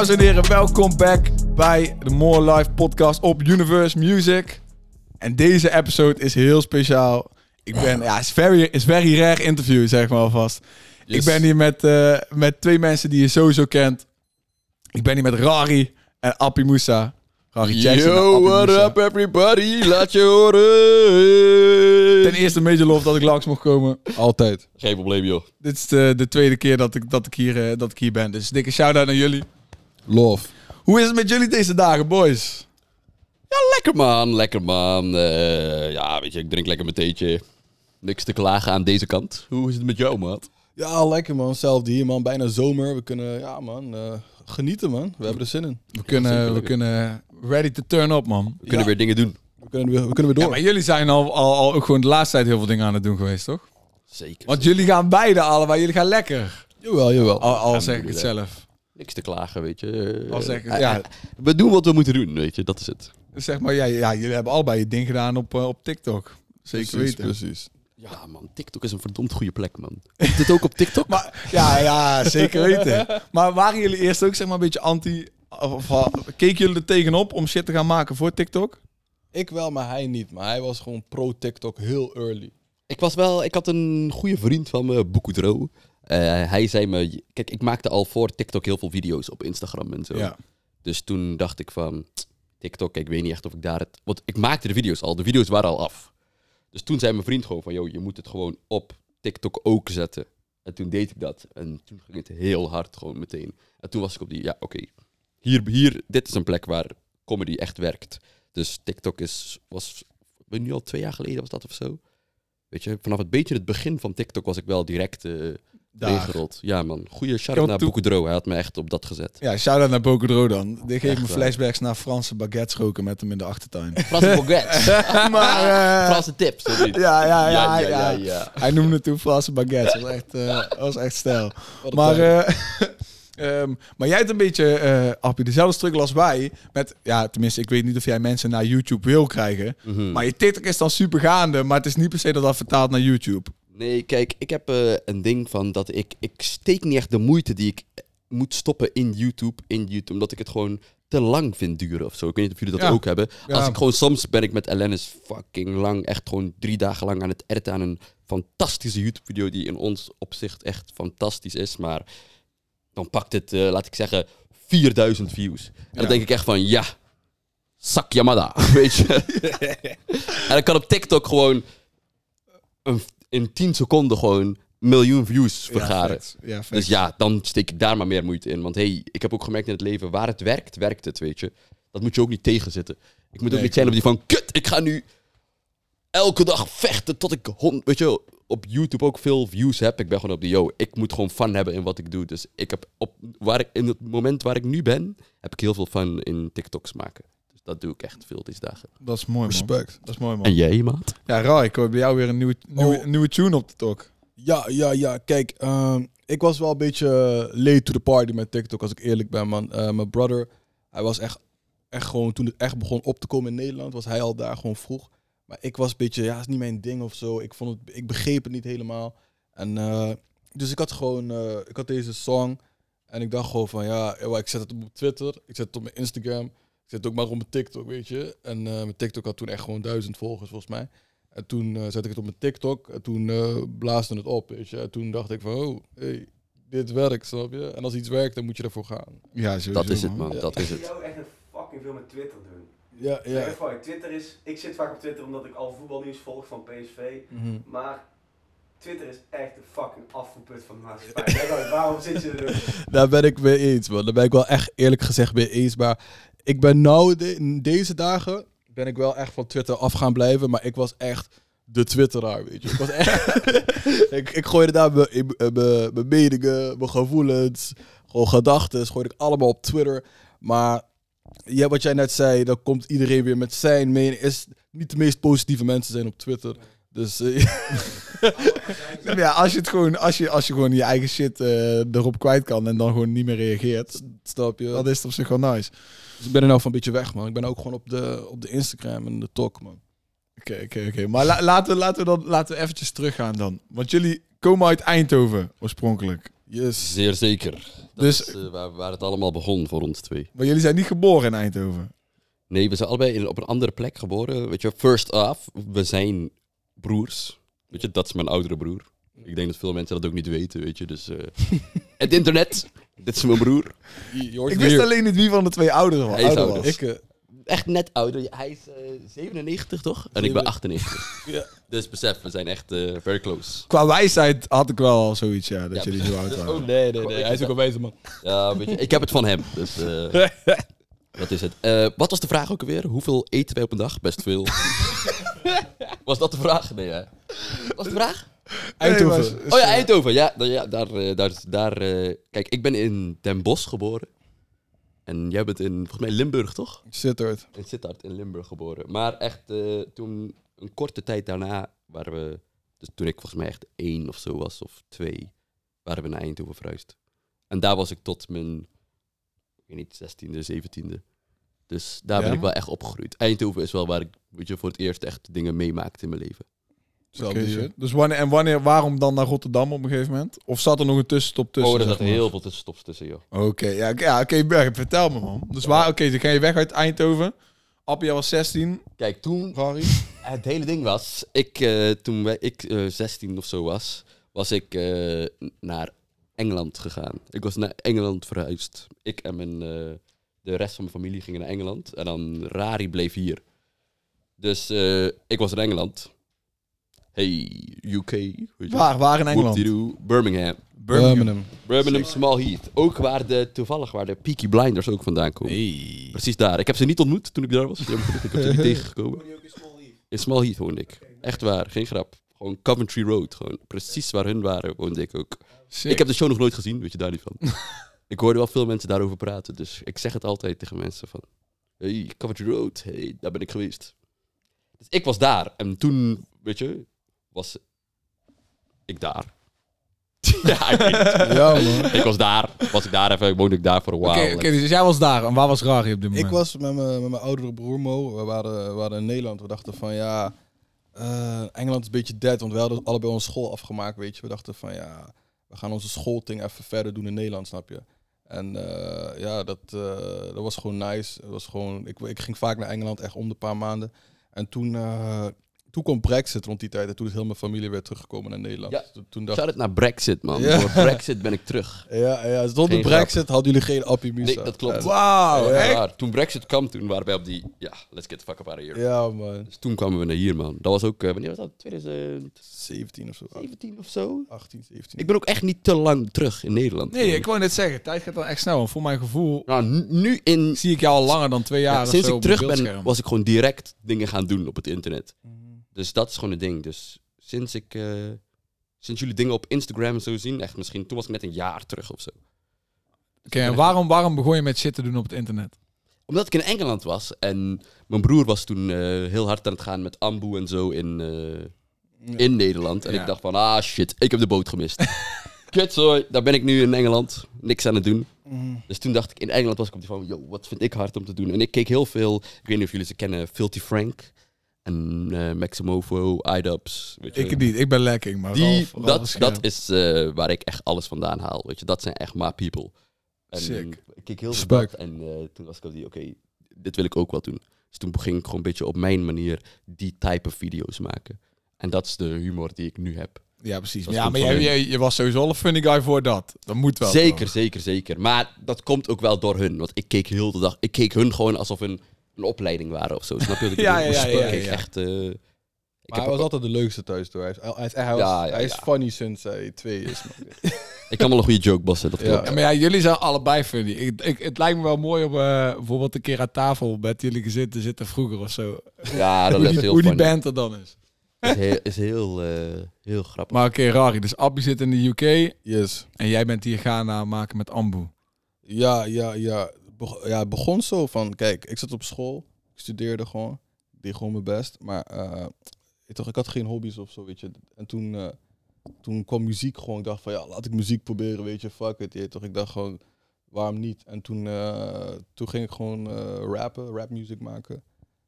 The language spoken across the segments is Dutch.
Dames en heren, welkom back bij de More Life podcast op Universe Music. En deze episode is heel speciaal. Ik ben, ja, is very, is very rare interview, zeg maar alvast. Yes. Ik ben hier met, eh, met twee mensen die je sowieso kent. Ik ben hier met Rari en Appie Moussa. Rari Jackson Yo, what Moussa. up everybody? Laat je horen. Ten eerste major love dat ik langs mocht komen. Altijd. Geen probleem joh. Dit is de, de tweede keer dat ik, dat, ik hier, eh, dat ik hier ben. Dus dikke shout-out naar jullie. Love. Hoe is het met jullie deze dagen, boys? Ja, lekker man, lekker man. Eh, ja, weet je, ik drink lekker mijn theetje. Niks te klagen aan deze kant. Hoe is het met jou, maat? Ja, lekker man. Hetzelfde hier man. Bijna zomer. We kunnen, ja man, eh, genieten man. We hebben er zin in. We kunnen, we kunnen ready to turn up, man. We kunnen Ja. weer dingen doen. We kunnen weer, we kunnen weer Ja, door. maar jullie zijn al, al, al ook gewoon de laatste tijd heel veel dingen aan het doen geweest, toch? Zeker. Want jullie gaan beide allebei, jullie gaan lekker. Jawel, jawel. Al, al zeg ik het zelf. Niks te klagen, weet je. Al zeg eh, ja. eh, We doen wat we moeten doen, weet je. Dat is het. Zeg maar, ja, ja, jullie hebben allebei je ding gedaan op, eh, op TikTok. Zeker precies, weten. precies. Ja man, TikTok is een verdomd goede plek, man. Komt dit ook op TikTok? Maar, ja, ja, zeker weten. Maar waren jullie eerst ook zeg maar een beetje anti... Of, keken jullie er tegenop om shit te gaan maken voor TikTok? Ik wel, maar hij niet. Maar hij was gewoon pro-TikTok heel early. Ik was wel, ik had een goede vriend van me, Boekudro. Eh hij zei me, kijk, ik maakte al voor TikTok heel veel video's op Instagram en zo. Ja. Dus toen dacht ik van, TikTok, ik weet niet echt of ik daar het... Want ik maakte de video's al, de video's waren al af. Dus toen zei mijn vriend gewoon van, joh, je moet het gewoon op TikTok ook zetten. En toen deed ik dat. En toen ging het heel hard gewoon meteen. En toen was ik op die, ja, oké. Hier, hier, dit is een plek waar comedy echt werkt. Dus TikTok is, was, nu al twee jaar geleden was dat of zo. Weet je, vanaf het beetje het begin van TikTok was ik wel direct eh Daar. Ja man, goede shout want naar Boekudro. Hij had me echt op dat gezet. Ja, shout-out naar Bocodro dan. Dit geeft me flashbacks naar Franse baguettes roken met hem in de achtertuin. Franse baguettes. maar, eh, Franse tips, of niet? Ja, ja, ja, ja, ja, ja, ja. Hij noemde toen Franse baguettes. Dat was echt, eh, was echt stijl. Maar, eh, ehm, maar jij hebt een beetje, Appie, dezelfde struggle als wij. Met, ja, tenminste, ik weet niet of jij mensen naar YouTube wil krijgen. Mhm. Maar je TikTok is dan super gaande, maar het is niet per se dat dat vertaalt naar YouTube. Nee, kijk, ik heb eh, een ding van dat ik... Ik steek niet echt de moeite die ik eh, moet stoppen in YouTube, in YouTube, omdat ik het gewoon te lang vind duren of zo. Ik weet niet of jullie dat Ja. ook hebben. Ja. Als ik gewoon, soms ben ik met Alanis fucking lang, echt gewoon drie dagen lang aan het editen aan een fantastische YouTube-video die in ons opzicht echt fantastisch is, maar dan pakt het, eh, laat ik zeggen, 4000 views. En Ja. dan denk ik echt van, ja, sak Yamada, weet je. en ik kan op TikTok gewoon een, in 10 seconden gewoon miljoen views vergaren. Ja, vet. Ja, vet. Dus ja, dan steek ik daar maar meer moeite in. Want hey, ik heb ook gemerkt in het leven, waar het werkt, werkt het, weet je. Dat moet je ook niet tegenzitten. Ik moet ook niet zijn op die van, kut, ik ga nu elke dag vechten tot ik, hond, weet je, op YouTube ook veel views heb. Ik ben gewoon op die, yo, ik moet gewoon fun hebben in wat ik doe. Dus ik heb op, waar ik, in het moment waar ik nu ben, heb ik heel veel fun in TikToks maken. Dat doe ik echt veel deze dagen. dat is mooi, man. Respect. Dat is mooi, man. En jij, maat? Ja, Rai, ik hoor bij jou weer een nieuwe, nieuwe, Oh. nieuwe tune op de talk. Ja, ja, ja. Kijk, ehm, ik was wel een beetje late to the party met TikTok, als ik eerlijk ben, man. Eh, mijn brother, hij was echt, echt gewoon, toen het echt begon op te komen in Nederland, was hij al daar gewoon vroeg. Maar ik was een beetje, ja, is niet mijn ding of zo. Ik, vond het, ik begreep het niet helemaal. En eh, dus ik had gewoon, eh, ik had deze song. En ik dacht gewoon van, ja, ik zet het op Twitter. Ik zet het op mijn Instagram. Ik zet het ook maar op mijn TikTok, weet je. En eh, mijn TikTok had toen echt gewoon duizend volgers, volgens mij. En toen eh, zette ik het op mijn TikTok. En toen eh blaasde het op, weet je. En toen dacht ik van, oh, hey, dit werkt, snap je? En als iets werkt, dan moet je ervoor gaan. Ja, sowieso, Dat is het, man. Ja. Dat is Ik het. jou echt een fucking veel met Twitter doen. Ja, Ja. Echt Twitter is, ik zit vaak op Twitter omdat ik al voetbalnieuws volg van PSV. Mhm. Maar Twitter is echt een fucking afvoerput van de maatschappij. Waarom zit je er dus? Daar ben ik mee eens, man. Daar ben ik wel echt eerlijk gezegd mee eens. Maar ik ben nou, deze dagen, ben ik wel echt van Twitter af gaan blijven. Maar ik was echt de Twitteraar, weet je. Ik was echt... ik, gooide daar mijn, mijn, meningen, mijn gevoelens, gewoon gedachten, gooide ik allemaal op Twitter. Maar wat jij net zei, dan komt iedereen weer met zijn mening. Is niet de meest positieve mensen zijn op Twitter. Dus eh, Ja, als je het gewoon, als je, als je gewoon je eigen shit eh, erop kwijt kan en dan gewoon niet meer reageert, snap je? dan is op zich wel nice. Dus ik ben er nou van een beetje weg, man. Ik ben ook gewoon op de, op de Instagram en de talk, man. Oké, oké, oké. Maar la- laten, we, laten, we dan, laten we eventjes teruggaan dan. Want jullie komen uit Eindhoven, oorspronkelijk. Yes. Zeer zeker. Dat Dus- is waar, waar het allemaal begon voor ons twee. Maar jullie zijn niet geboren in Eindhoven. Nee, we zijn allebei in- op een andere plek geboren. Weet je, first off, we zijn broers. Weet je, dat is mijn oudere broer. Ik denk dat veel mensen dat ook niet weten, weet je. Dus eh, het internet, dit is mijn broer. Je, je hoort Ik het wist hier. alleen niet wie van de twee ouderen was. Hij is ouder ouder. was. Ik, eh, Echt net ouder. Hij is eh, 97, toch? En ik ben 98. Ja. Dus besef, we zijn echt eh, very close. Qua wijsheid had ik wel al zoiets, ja, dat Ja, jullie zo oud waren. ook- nee, nee, nee. Hij is ook een wijze man. Ja, weet je, ik heb het van hem. Dus eh, dat is het. Eh, wat was de vraag ook alweer? Hoeveel eten wij op een dag? Best veel. was dat de vraag? Nee, hè? Was de vraag? Eindhoven. Nee, Oh ja, Eindhoven. Ja, da- ja daar, eh, daar, daar eh, kijk, ik ben in Den Bosch geboren. En jij bent in, volgens mij, Limburg, toch? Sittard. In Sittard in Limburg geboren. Maar echt, eh, toen, een korte tijd daarna, waren we... Dus toen ik volgens mij echt één of zo was, of twee, waren we naar Eindhoven verhuisd. En daar was ik tot mijn, ik weet niet, zestiende, zeventiende. Dus daar ben ik wel echt opgegroeid. Eindhoven is wel waar ik, weet je, voor het eerst echt dingen meemaakte in mijn leven. Hier. shit. Dus wanneer, en wanneer, waarom dan naar Rotterdam op een gegeven moment? Of zat er nog een tussenstop tussen? oh, er zeg zat maar? heel veel tussenstops tussen, joh. Oké, ja, oké, ja, oké, Berg, vertel me man. Dus waar, oké, dan ga je weg uit Eindhoven. Appia was 16. Kijk, toen Rari. Het hele ding was, ik, eh, toen wij, ik eh 16 of zo was, was ik eh, naar Engeland gegaan. Ik was naar Engeland verhuisd. Ik en mijn, eh, de rest van mijn familie gingen naar Engeland. En dan Rari bleef hier. Dus eh, ik was in Engeland. Hey, UK. weet je. Waar, waar in Engeland? Whoop-de-doo. Birmingham. Birmingham. Birmingham Small Heath. Ook waar de, toevallig waar de Peaky Blinders ook vandaan komen. Hey. Precies daar. Ik heb ze niet ontmoet toen ik daar was. Ik heb ze niet tegengekomen. In Small Heath woonde ik. Echt waar, geen grap. Gewoon Coventry Road. Gewoon precies waar hun waren, woonde ik ook. Sick. Ik heb de show nog nooit gezien, weet je daar niet van. ik hoorde wel veel mensen daarover praten, dus ik zeg het altijd tegen mensen van... Hey, Coventry Road, hey, daar ben ik geweest. Dus ik was daar. En toen, weet je, was ik daar. ja, ik weet het. Ja, man. Ik was daar, was ik daar even, woonde ik daar voor een Oké, while. oké, dus jij was daar. En waar was Rari op dit moment? Ik was met mijn, met mijn oudere broer Mo. We waren, we waren in Nederland. We dachten van ja, eh, Engeland is een beetje dead. Want we hadden allebei onze school afgemaakt, weet je. We dachten van ja, we gaan onze schoolting even verder doen in Nederland, snap je? En eh, ja, dat, eh, dat was gewoon nice. Het was gewoon, ik, ik ging vaak naar Engeland, echt om de paar maanden. En toen, eh, toen kwam Brexit rond die tijd. En toen is heel mijn familie weer teruggekomen naar Nederland. Ja. Toen, toen dacht Shout out naar Brexit, man. Ja. Voor Brexit ben ik terug. ja, ja, zonder Geen Brexit hadden jullie geen Appie Musa. Nee, dat klopt. Wauw, Ja. Toen Brexit kwam, toen waren wij op die... Ja, let's get the fuck up out of here. Ja, man. Dus toen kwamen we naar hier, man. Dat was ook... eh, wanneer was dat? 2017 17 of zo. of zo? 18, 17. Ik ben ook echt niet te lang terug in Nederland. Nee, ik wou net zeggen, tijd gaat dan echt snel. Want voor mijn gevoel Nou, nu- in... zie ik jou al langer dan twee jaar ja, of sinds zo ik het terug ben, was ik gewoon direct dingen gaan doen op het internet. Dus dat is gewoon het ding. Dus sinds ik... eh, sinds jullie dingen op Instagram en zo zien, echt misschien... Toen was ik net een jaar terug of zo. Oké, en waarom, waarom begon je met shit te doen op het internet? Omdat ik in Engeland was en mijn broer was toen eh, heel hard aan het gaan met Ambu en zo in, eh, Ja. in Nederland. En Ja. ik dacht van, ah shit, ik heb de boot gemist. Kutzooi, daar ben ik nu in Engeland, niks aan het doen. Mhm. Dus toen dacht ik, in Engeland was ik op die van, yo, wat vind ik hard om te doen? En ik keek heel veel, ik weet niet of jullie ze kennen, Filthy Frank en eh Maximofo, iDubbbz. weet je Ik wel. niet, ik ben lekking, maar Die, Ralf- Ralf dat, is dat is eh, waar ik echt alles vandaan haal. Weet je, dat zijn echt my people. En Sick. ik keek heel veel en eh, toen was ik op die, oké, dit wil ik ook wel doen. Dus toen ging ik gewoon een beetje op mijn manier die type video's maken. En dat is de humor die ik nu heb. Ja, precies. Dat is Ja, maar jij, jij- je was sowieso al een funny guy voor dat. Dat moet wel. zeker, toch? zeker, zeker. Maar dat komt ook wel door hun. Want ik keek heel de dag, ik keek hun gewoon alsof een, een opleiding waren of zo. Snap je wat ik Ja, bedoel? ja, ja, ja, Ik keek ja. echt... eh, ik Maar heb hij was ook- altijd de leukste thuis, toch? Hij is, hij is, hij was- Ja, ja, hij is ja. funny sinds hij twee is. ik kan wel een goede joke bassen, dat Ja. klopt. Ja, maar ja, jullie zijn allebei funny. Ik, ik, het lijkt me wel mooi om eh, bijvoorbeeld een keer aan tafel met jullie gezeten zitten vroeger of zo. Ja, dat is heel hoe die funny. band er dan is. Is heel, is heel, eh, heel grappig. Maar oké, Rari. Dus Abby zit in de UK Yes. en jij bent hier Ghana maken met Ambu. Ja, ja, ja. Ja, het begon zo van, kijk, ik zat op school, ik studeerde gewoon, ik deed gewoon mijn best, maar eh, ik, toch, ik had geen hobby's of zo, weet je. En toen, eh, toen kwam muziek gewoon, ik dacht van, ja, laat ik muziek proberen, weet je, fuck it, je toch. Ik dacht gewoon, waarom niet? En toen, eh, toen ging ik gewoon eh, rappen, rapmuziek maken.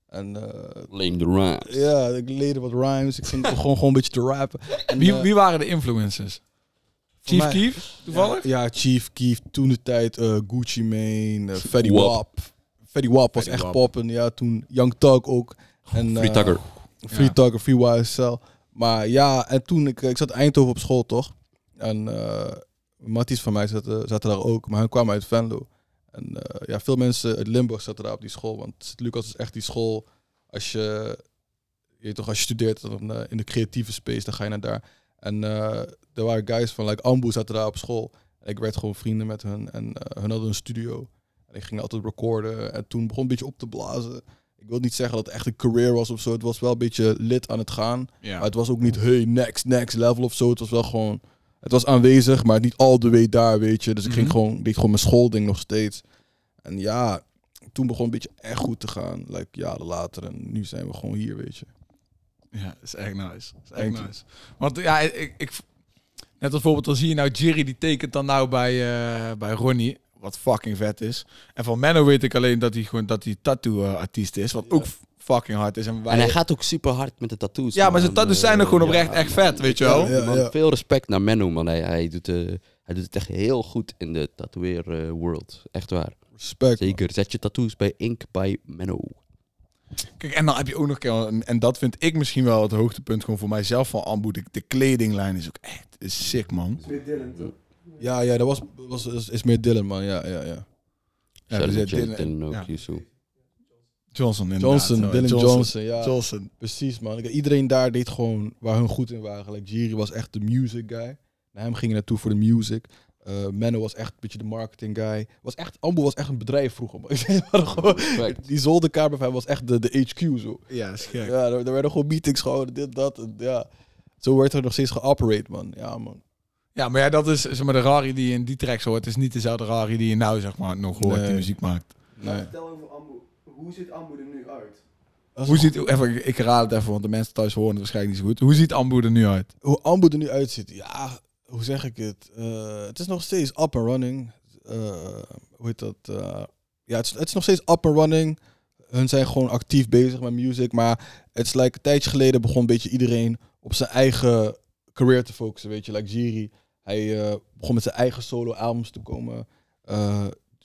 En eh, Lame the rhymes. ja, ik leerde wat rhymes, ik ging gewoon, gewoon een beetje te rappen. En, Wie, wie waren de influencers? Chief mij- Keef, toevallig? Ja, Chief Keef, toen de tijd eh, Gucci Mane, uh, Fetty Wap. Fetty Wap was Fetty echt Wap. poppen. Ja, toen Young Thug ook. En, Free eh, Tugger. Free Ja. Tugger, Free YSL. Maar ja, en toen, ik, ik zat in Eindhoven op school, toch? En eh Matties van mij zaten, zaten daar ook, maar hun kwamen uit Venlo. En eh, ja, veel mensen uit Limburg zaten daar op die school. Want Lucas is echt die school, als je, je toch, als je studeert dan, in de creatieve space, dan ga je naar daar. En eh, er waren guys van, like Ambu zaten daar op school. En ik werd gewoon vrienden met hun. En eh, hun hadden een studio. En ik ging altijd recorden. En toen begon een beetje op te blazen. Ik wil niet zeggen dat het echt een career was of zo. Het was wel een beetje lid aan het gaan. Maar het was ook niet, hey, next, next level of zo. Het was wel gewoon, het was aanwezig, maar niet all the way daar, weet je. Dus ik ging Mhm. gewoon, deed gewoon mijn schoolding nog steeds. En ja, toen begon het een beetje echt goed te gaan. Like jaren later. En nu zijn we gewoon hier, weet je. Ja, dat is echt nice. Is echt Thank you. nice. Want ja, ik, ik, net als bijvoorbeeld, dan zie je nou Jerry, die tekent dan nou bij, eh, bij Ronnie, wat fucking vet is. En van Menno weet ik alleen dat hij gewoon dat hij tattoo-artiest is, wat ook fucking hard is. En, wij, En hij gaat ook super hard met de tattoos. ja, maar zijn tattoos zijn ook gewoon oprecht ja, echt vet, weet je wel. Ja, ja. Man, Veel respect naar Menno, man. Hij, hij, doet, eh, hij doet het echt heel goed in de tatoeëer eh, world. Echt waar. Respect. man. Zeker. Zet je tattoos bij Ink bij Menno. Kijk, en dan heb je ook nog, en, en dat vind ik misschien wel het hoogtepunt gewoon voor mijzelf van Ambu. De, de kledinglijn is ook echt is sick, man. Is weer Dylan, toch? Ja, ja, dat was, was is, is meer Dylan, man. Ja, ja, ja. Ja, dus Dylan- Dylan ook, ja. Yusu. Johnson, inderdaad. Johnson, Dylan Johnson, ja. Johnson. Precies, man. Ik- Iedereen daar deed gewoon waar hun goed in waren. Like, Jiri was echt de music guy. Naar hem ging je naartoe voor de music. Eh Menno was echt een beetje de marketing guy. Was echt, Ambo was echt een bedrijf vroeger. gewoon- die zolderkamer van hem was echt de, de HQ zo. Ja, is gek. Ja, er, er werden gewoon meetings gehouden, dit, dat. en ja. Zo werd er nog steeds geoperate, man. Ja, man. Ja, maar ja, dat is zeg maar, de Rari die je in die tracks hoort. is niet dezelfde Rari die je nou zeg maar nog hoort die muziek maakt. Nee. Vertel over Ambu. Hoe ziet Ambu er nu uit? Hoe ziet, even, ik raad het even, want de mensen thuis horen het waarschijnlijk niet zo goed. Hoe ziet Ambu er nu uit? hoe Ambo er nu uitziet, ja, hoe zeg ik het? Eh, het is nog steeds up and running. Eh, hoe heet dat? Eh, ja, het is, het is nog steeds up and running. Hun zijn gewoon actief bezig met music, maar het is like een tijdje geleden begon een beetje iedereen op zijn eigen career te focussen, weet je. Like Jiri, hij begon met zijn eigen solo albums te komen.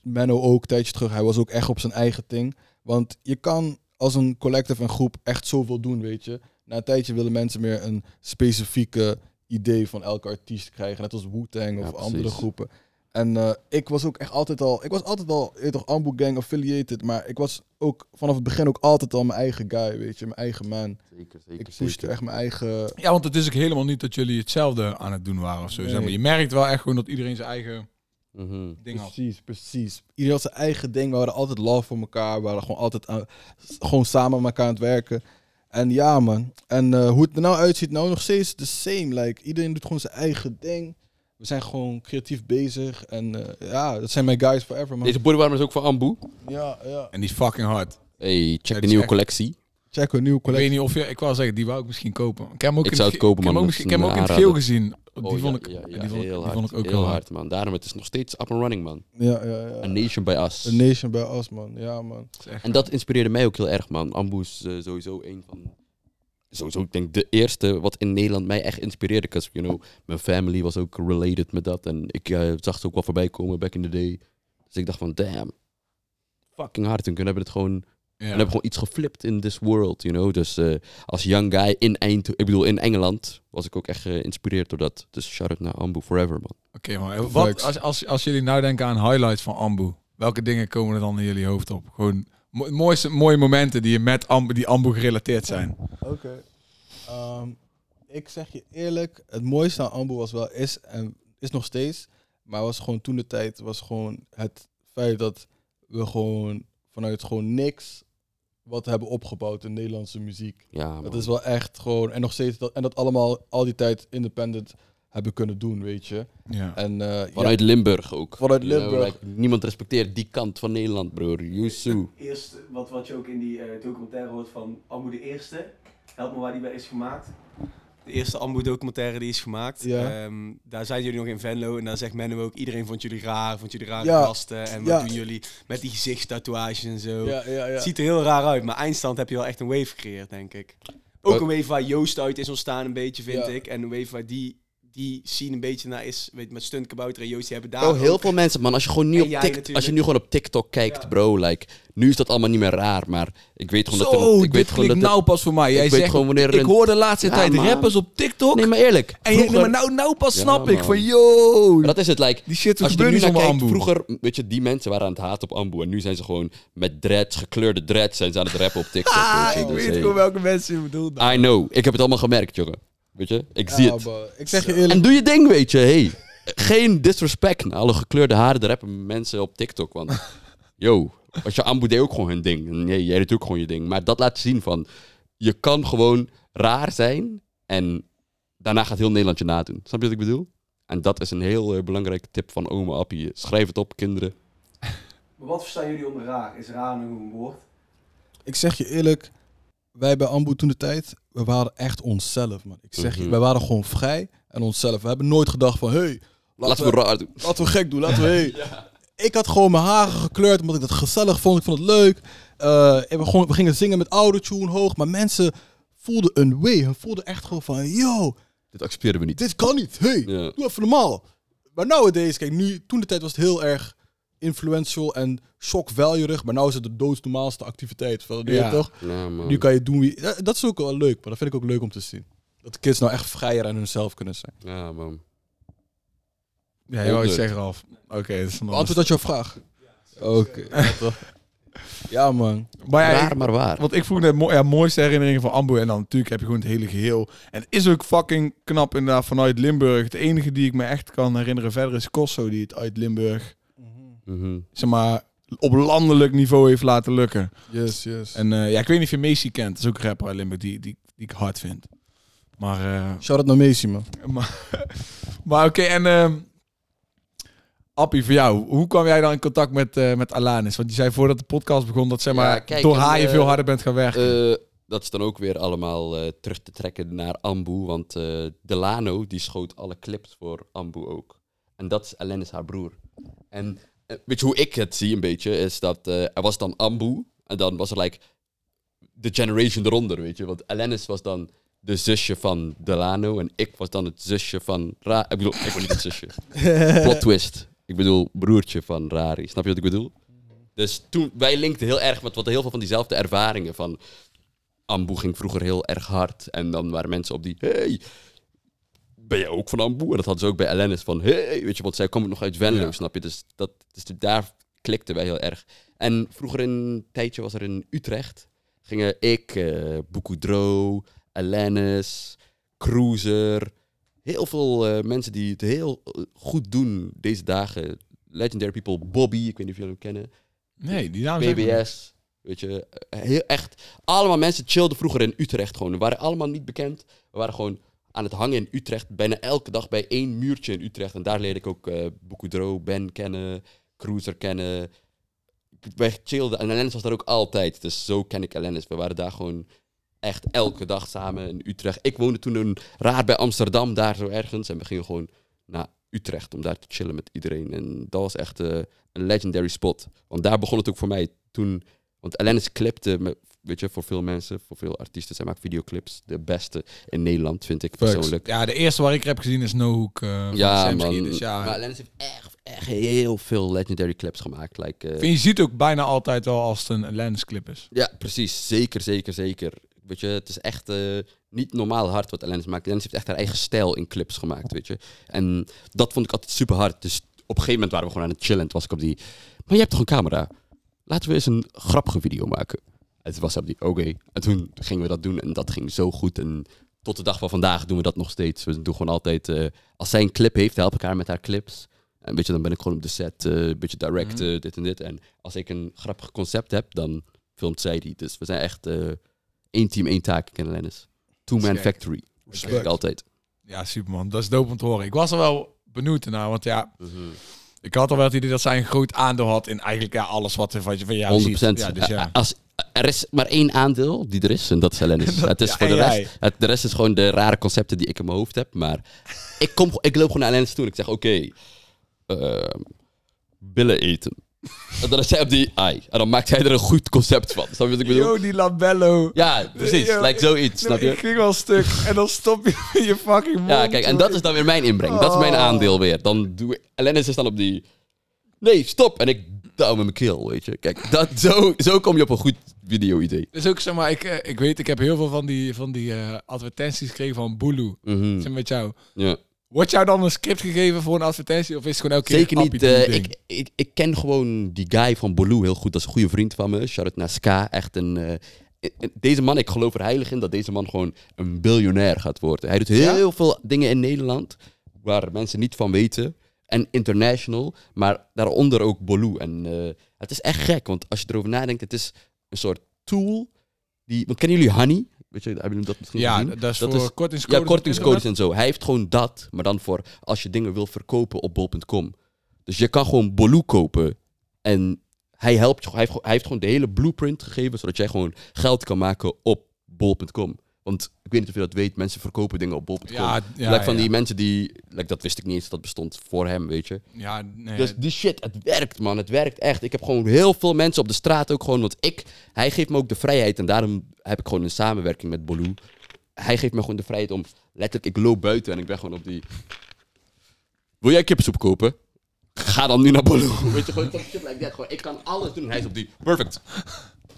Menno ook, een tijdje terug, hij was ook echt op zijn eigen ding. Want je kan als een collective en groep echt zoveel doen, weet je. Na een tijdje willen mensen meer een specifieke idee van elke artiest krijgen. Net als Wu-Tang of Ja, andere groepen. En eh, ik was ook echt altijd al... Ik was altijd al, je toch, Ambu Gang affiliated. Maar ik was ook vanaf het begin ook altijd al mijn eigen guy, weet je. Mijn eigen man. Zeker, zeker, Ik pushte zeker. echt mijn eigen... Ja, want het is ook helemaal niet dat jullie hetzelfde aan het doen waren of zo. Nee. Zeg maar. Je merkt wel echt gewoon dat iedereen zijn eigen Mhm. ding had. Precies, precies. Iedereen had zijn eigen ding. We hadden altijd love voor elkaar. We waren gewoon altijd aan- gewoon samen met elkaar aan het werken. En ja, man. En eh, hoe het er nou uitziet, nou nog steeds the same. Like, iedereen doet gewoon zijn eigen ding. We zijn gewoon creatief bezig. En eh, ja, dat zijn mijn guys forever, man. Deze bodywarmer is ook van Ambu. Ja, ja. En die is fucking hard. Hey, check de nieuwe echt- collectie. Check een nieuwe Ik weet niet of je... Ik wou zeggen, die wou ik misschien kopen. Ik heb hem ook Ik in zou het kopen, ik heb man. hem ook, Dat is misschien- ik heb hem ook in het geel gezien. Die Oh, vond ik, ja, ja, die vond, ik- vond ook heel heel hard, man. Daarom, het is nog steeds up and running, man. Ja, ja, ja. A nation by us. A nation bij us, man. Ja, man. En dat inspireerde mij ook heel erg, man. Ambu is eh, sowieso een van... Sowieso, ik denk de eerste wat in Nederland mij echt inspireerde. Because, you know, mijn family was ook related met dat. En ik eh, zag ze ook wel voorbij komen back in the day. Dus ik dacht van, damn. Fucking hard. En toen hebben we het gewoon... Ja. En hebben gewoon iets geflipt in this world, you know. Dus eh, als young guy in Eind, ik bedoel in Engeland, was ik ook echt geïnspireerd door dat. Dus shout out naar Ambu forever, man. Oké, maar wat, Facts. als, als, als jullie nou denken aan highlights van Ambu, welke dingen komen er dan in jullie hoofd op? Gewoon mo- mooiste, mooie momenten die je met Ambu, die Ambu gerelateerd zijn. Oké. Ehm, ik zeg je eerlijk, het mooiste aan Ambu was wel, is en is nog steeds, maar was gewoon toen de tijd, was gewoon het feit dat we gewoon vanuit gewoon niks wat hebben opgebouwd in Nederlandse muziek. Ja, man. Dat is wel echt gewoon, en nog steeds, dat, en dat allemaal al die tijd independent hebben kunnen doen, weet je. Ja. En eh, ja, Vanuit Limburg ook. Vanuit Limburg. niemand respecteert die kant van Nederland, broer. Yusu. Eerst wat, wat je ook in die eh, documentaire hoort van Ambu de Eerste. Help me waar die bij is gemaakt. De eerste Ambu documentaire die is gemaakt. Ja. Ehm, daar zijn jullie nog in Venlo en daar zegt Menno ook, iedereen vond jullie raar, vond jullie rare Ja. gasten. En wat Ja. doen jullie met die gezichtstatoeages en zo. Het ziet er heel raar uit, maar eindstand heb je wel echt een wave gecreëerd, denk ik. Ook een wave waar Joost uit is ontstaan een beetje, vind ik. En een wave waar die, die scene een beetje naar is, weet met Stunt Kabouter en Joost, die hebben daar Bro, heel ook- veel mensen, man. Als je gewoon nu En op, jij Tik- natuurlijk. als je nu gewoon op TikTok kijkt, Ja. bro, like, nu is dat allemaal niet meer raar, maar ik weet gewoon dat Zo, ik dit weet gewoon dat nou pas voor mij. Jij ik weet zegt, gewoon wanneer er ik hoor de laatste Ja, tijd man. rappers op TikTok. Nee, maar eerlijk. en nee, vroeger- maar nou, nou pas Ja, snap ik van, yo, Maar dat is het, like, die shit als je er nu naar kijkt, Ambu. vroeger, weet je, die mensen waren aan het haten op Ambu en nu zijn ze gewoon met dreads, gekleurde dreads, zijn ze aan het rappen op TikTok. Ah, ik Dus, weet hey. gewoon welke mensen je bedoelt. I know. Ik heb het allemaal gemerkt, jongen. Weet je, ik zie het. bro, ik zeg je eerlijk. En doe je ding, weet je. Hey, geen disrespect naar alle gekleurde haren de rappen mensen op TikTok. Want, yo, als je Ambu deed ook gewoon hun ding. Nee, jij doet ook gewoon je ding. Maar dat laat zien van, je kan gewoon raar zijn en daarna gaat heel Nederland je nadoen. Snap je wat ik bedoel? En dat is een heel eh, belangrijke tip van oma Appie. Schrijf het op, kinderen. Maar wat verstaan jullie onder raar? Is raar nog een woord? Ik zeg je eerlijk, wij bij Ambu toen de tijd, we waren echt onszelf, man. Ik zeg je, Mhm. wij waren gewoon vrij en onszelf. We hebben nooit gedacht van, hey, Laten we raar doen. laten we gek doen, laten we, hey. Ik had gewoon mijn haren gekleurd omdat ik dat gezellig vond. Ik vond het leuk. Eh, en we, gewoon, we gingen zingen met autotune hoog, maar mensen voelden een way. Ze voelden echt gewoon van, yo, Dit accepteren we niet. dit kan niet. Hey, Ja. doe even normaal. Maar nowadays, kijk, nu, toen de tijd was het heel erg influential en shock value Maar nu is het de doodsnormaalste activiteit. Van, ja. Ja. toch? Ja. Nu kan je doen wie... Dat is ook wel leuk, maar dat vind ik ook leuk om te zien. Dat de kids nou echt vrijer aan hunzelf kunnen zijn. Ja, man. Ja, je wou zeggen, Ralf. Oké, dat is een ander Antwoord dat jouw vraag. Oké. ja, toch? Ja, man. Maar ja, Raar, ik- maar waar. Want ik vroeg net mo ja, mooiste herinneringen van Ambu. En dan natuurlijk heb je gewoon het hele geheel. En het is ook fucking knap inderdaad vanuit Limburg. Het enige die ik me echt kan herinneren verder is Kosso. Die het uit Limburg, Mhm. zeg maar, op landelijk niveau heeft laten lukken. Yes, yes. En eh, ja, ik weet niet of je Macy kent. Dat is ook een rapper uit Limburg die, die, die ik hard vind. Maar, eh, Shout-out naar Macy, man. maar, maar oké, en ehm Appie, voor jou. Hoe kwam jij dan in contact met, eh met Alanis? Want je zei voordat de podcast begon dat zeg Ja, maar, kijk, door en, haar je veel harder bent gaan werken. Eh, dat is dan ook weer allemaal eh, terug te trekken naar Ambu. Want eh Delano die schoot alle clips voor Ambu ook. En dat is Alanis haar broer. En weet je hoe ik het zie een beetje? Is dat eh, er was dan Ambu. En dan was er like de generation eronder, weet je. Want Alanis was dan de zusje van Delano. En ik was dan het zusje van Ra... Ik bedoel, ik was niet het zusje. Plot twist. Ik bedoel, broertje van Rari. Snap je wat ik bedoel? Dus toen, wij linkten heel erg met wat heel veel van diezelfde ervaringen. Van Ambu ging vroeger heel erg hard. En dan waren mensen op die, hey, ben jij ook van Ambu? En dat hadden ze ook bij Alanis van, hey, weet je, want zij komt nog uit Venlo, Ja. snap je? Dus, dat, dus daar klikten wij heel erg. En vroeger een tijdje was er in Utrecht. Gingen ik, Boekoedro, Alanis, Cruiser. Heel veel eh, mensen die het heel eh, goed doen deze dagen. Legendary people, Bobby, ik weet niet of jullie hem kennen. nee, die naam BBS. Weet je, heel echt. Allemaal mensen chillden vroeger in Utrecht gewoon. We waren allemaal niet bekend. We waren gewoon aan het hangen in Utrecht. Bijna elke dag bij één muurtje in Utrecht. En daar leerde ik ook eh Boekoedro, Ben kennen, Cruiser kennen. Wij chillden. En Alanis was daar ook altijd. Dus zo ken ik Alanis. We waren daar gewoon echt elke dag samen in Utrecht. Ik woonde toen een raar bij Amsterdam, daar zo ergens. En we gingen gewoon naar Utrecht om daar te chillen met iedereen. En dat was echt eh, een legendary spot. Want daar begon het ook voor mij toen. Want Alanis clipte, weet je, voor veel mensen, voor veel artiesten. Zij maakt videoclips. De beste in Nederland, vind ik persoonlijk. Ja, de eerste waar ik heb gezien is No Hook. eh, van Ja, man. Dus ja, Maar Alanis heeft echt, echt heel veel legendary clips gemaakt. Like, eh, Vind je ziet ook bijna altijd wel als het een Lens clip is. Ja, precies. Zeker, zeker, zeker. Weet je, het is echt eh, niet normaal hard wat Alanis maakt. Alanis heeft echt haar eigen stijl in clips gemaakt, weet je. En dat vond ik altijd super hard. Dus op een gegeven moment waren we gewoon aan het chillen. Was ik op die... Maar je hebt toch een camera? Laten we eens een grappige video maken. En toen was die... Oké. En toen gingen we dat doen. En dat ging zo goed. En tot de dag van vandaag doen we dat nog steeds. We doen gewoon altijd... eh, als zij een clip heeft, help ik haar met haar clips. En weet je, dan ben ik gewoon op de set, eh, een beetje direct, eh, dit en dit. En als ik een grappig concept heb, dan filmt zij die. Dus we zijn echt eh, één team, één taak, ik en Lennis. Two-man factory. Ik altijd. Ja, super man. Dat is dope om te horen. Ik was er wel benieuwd naar, want ja, ik had al wel het idee dat zij een groot aandeel had in eigenlijk ja, alles wat, wat je van jou 100%. ziet. Ja, dus ja. Als, er is maar één aandeel die er is, en dat is. Dat- het is ja, voor de rest, het, de rest is gewoon de rare concepten die ik in mijn hoofd heb. Maar ik, kom, ik loop gewoon naar Lennis toe en ik zeg, oké, ehm, billen eten. En dan op die ai. En dan maakt hij er een goed concept van. Snap je wat ik bedoel? Yo, die labello. Ja, precies. Yo, zoiets, snap je? Ik ging wel stuk en dan stop je je fucking mond. Ja, kijk, en dat is dan weer mijn inbreng. Dat is mijn Oh. aandeel weer. Dan doe ik... Is dan op die... Nee, stop. En ik douw met mijn keel, weet je. Kijk, dat, zo, zo kom je op een goed video-idee. Dus ook zeg maar, ik, eh, ik weet, ik heb heel veel van die, van die eh, advertenties gekregen van Bulu. Mhm. Zeg met jou. Ja. Wordt jou dan een script gegeven voor een advertentie? Of is het gewoon elke keer Zeker niet. appie doe je eh, ding? ik, ik, ik ken gewoon die guy van Bolu heel goed. Dat is een goede vriend van me. Shout-out naar Ska. Echt een... eh, eh, deze man, ik geloof er heilig in dat deze man gewoon een biljonair gaat worden. Hij doet heel veel dingen in Nederland waar mensen niet van weten. En international, maar daaronder ook Bolu. En eh, het is echt gek, want als je erover nadenkt, het is een soort tool. Die, want kennen jullie Honey? Weet je, hebben jullie dat misschien ja, gezien? dat is Dat voor is- kortingscodes. Ja, kortingscodes en zo. Hij heeft gewoon dat, maar dan voor als je dingen wil verkopen op bol.com. Dus je kan gewoon Bolu kopen en hij helpt je. Hij heeft, gewoon- hij heeft gewoon de hele blueprint gegeven, zodat jij gewoon geld kan maken op bol.com. Want ik weet niet of je dat weet, mensen verkopen dingen op bol.com. Ja, ja, like van ja. die mensen die, like, dat wist ik niet eens dat bestond voor hem, weet je. Ja, nee. Dus die shit, het werkt man, het werkt echt. Ik heb gewoon heel veel mensen op de straat ook gewoon, want ik, hij geeft me ook de vrijheid en daarom heb ik gewoon een samenwerking met Bolu. Hij geeft me gewoon de vrijheid om, letterlijk, ik loop buiten en ik ben gewoon op die... Wil jij kippensoep kopen? Ga dan nu naar Bolu. Weet je, gewoon shit like that. Gewoon, ik kan alles doen en hij is op die, perfect.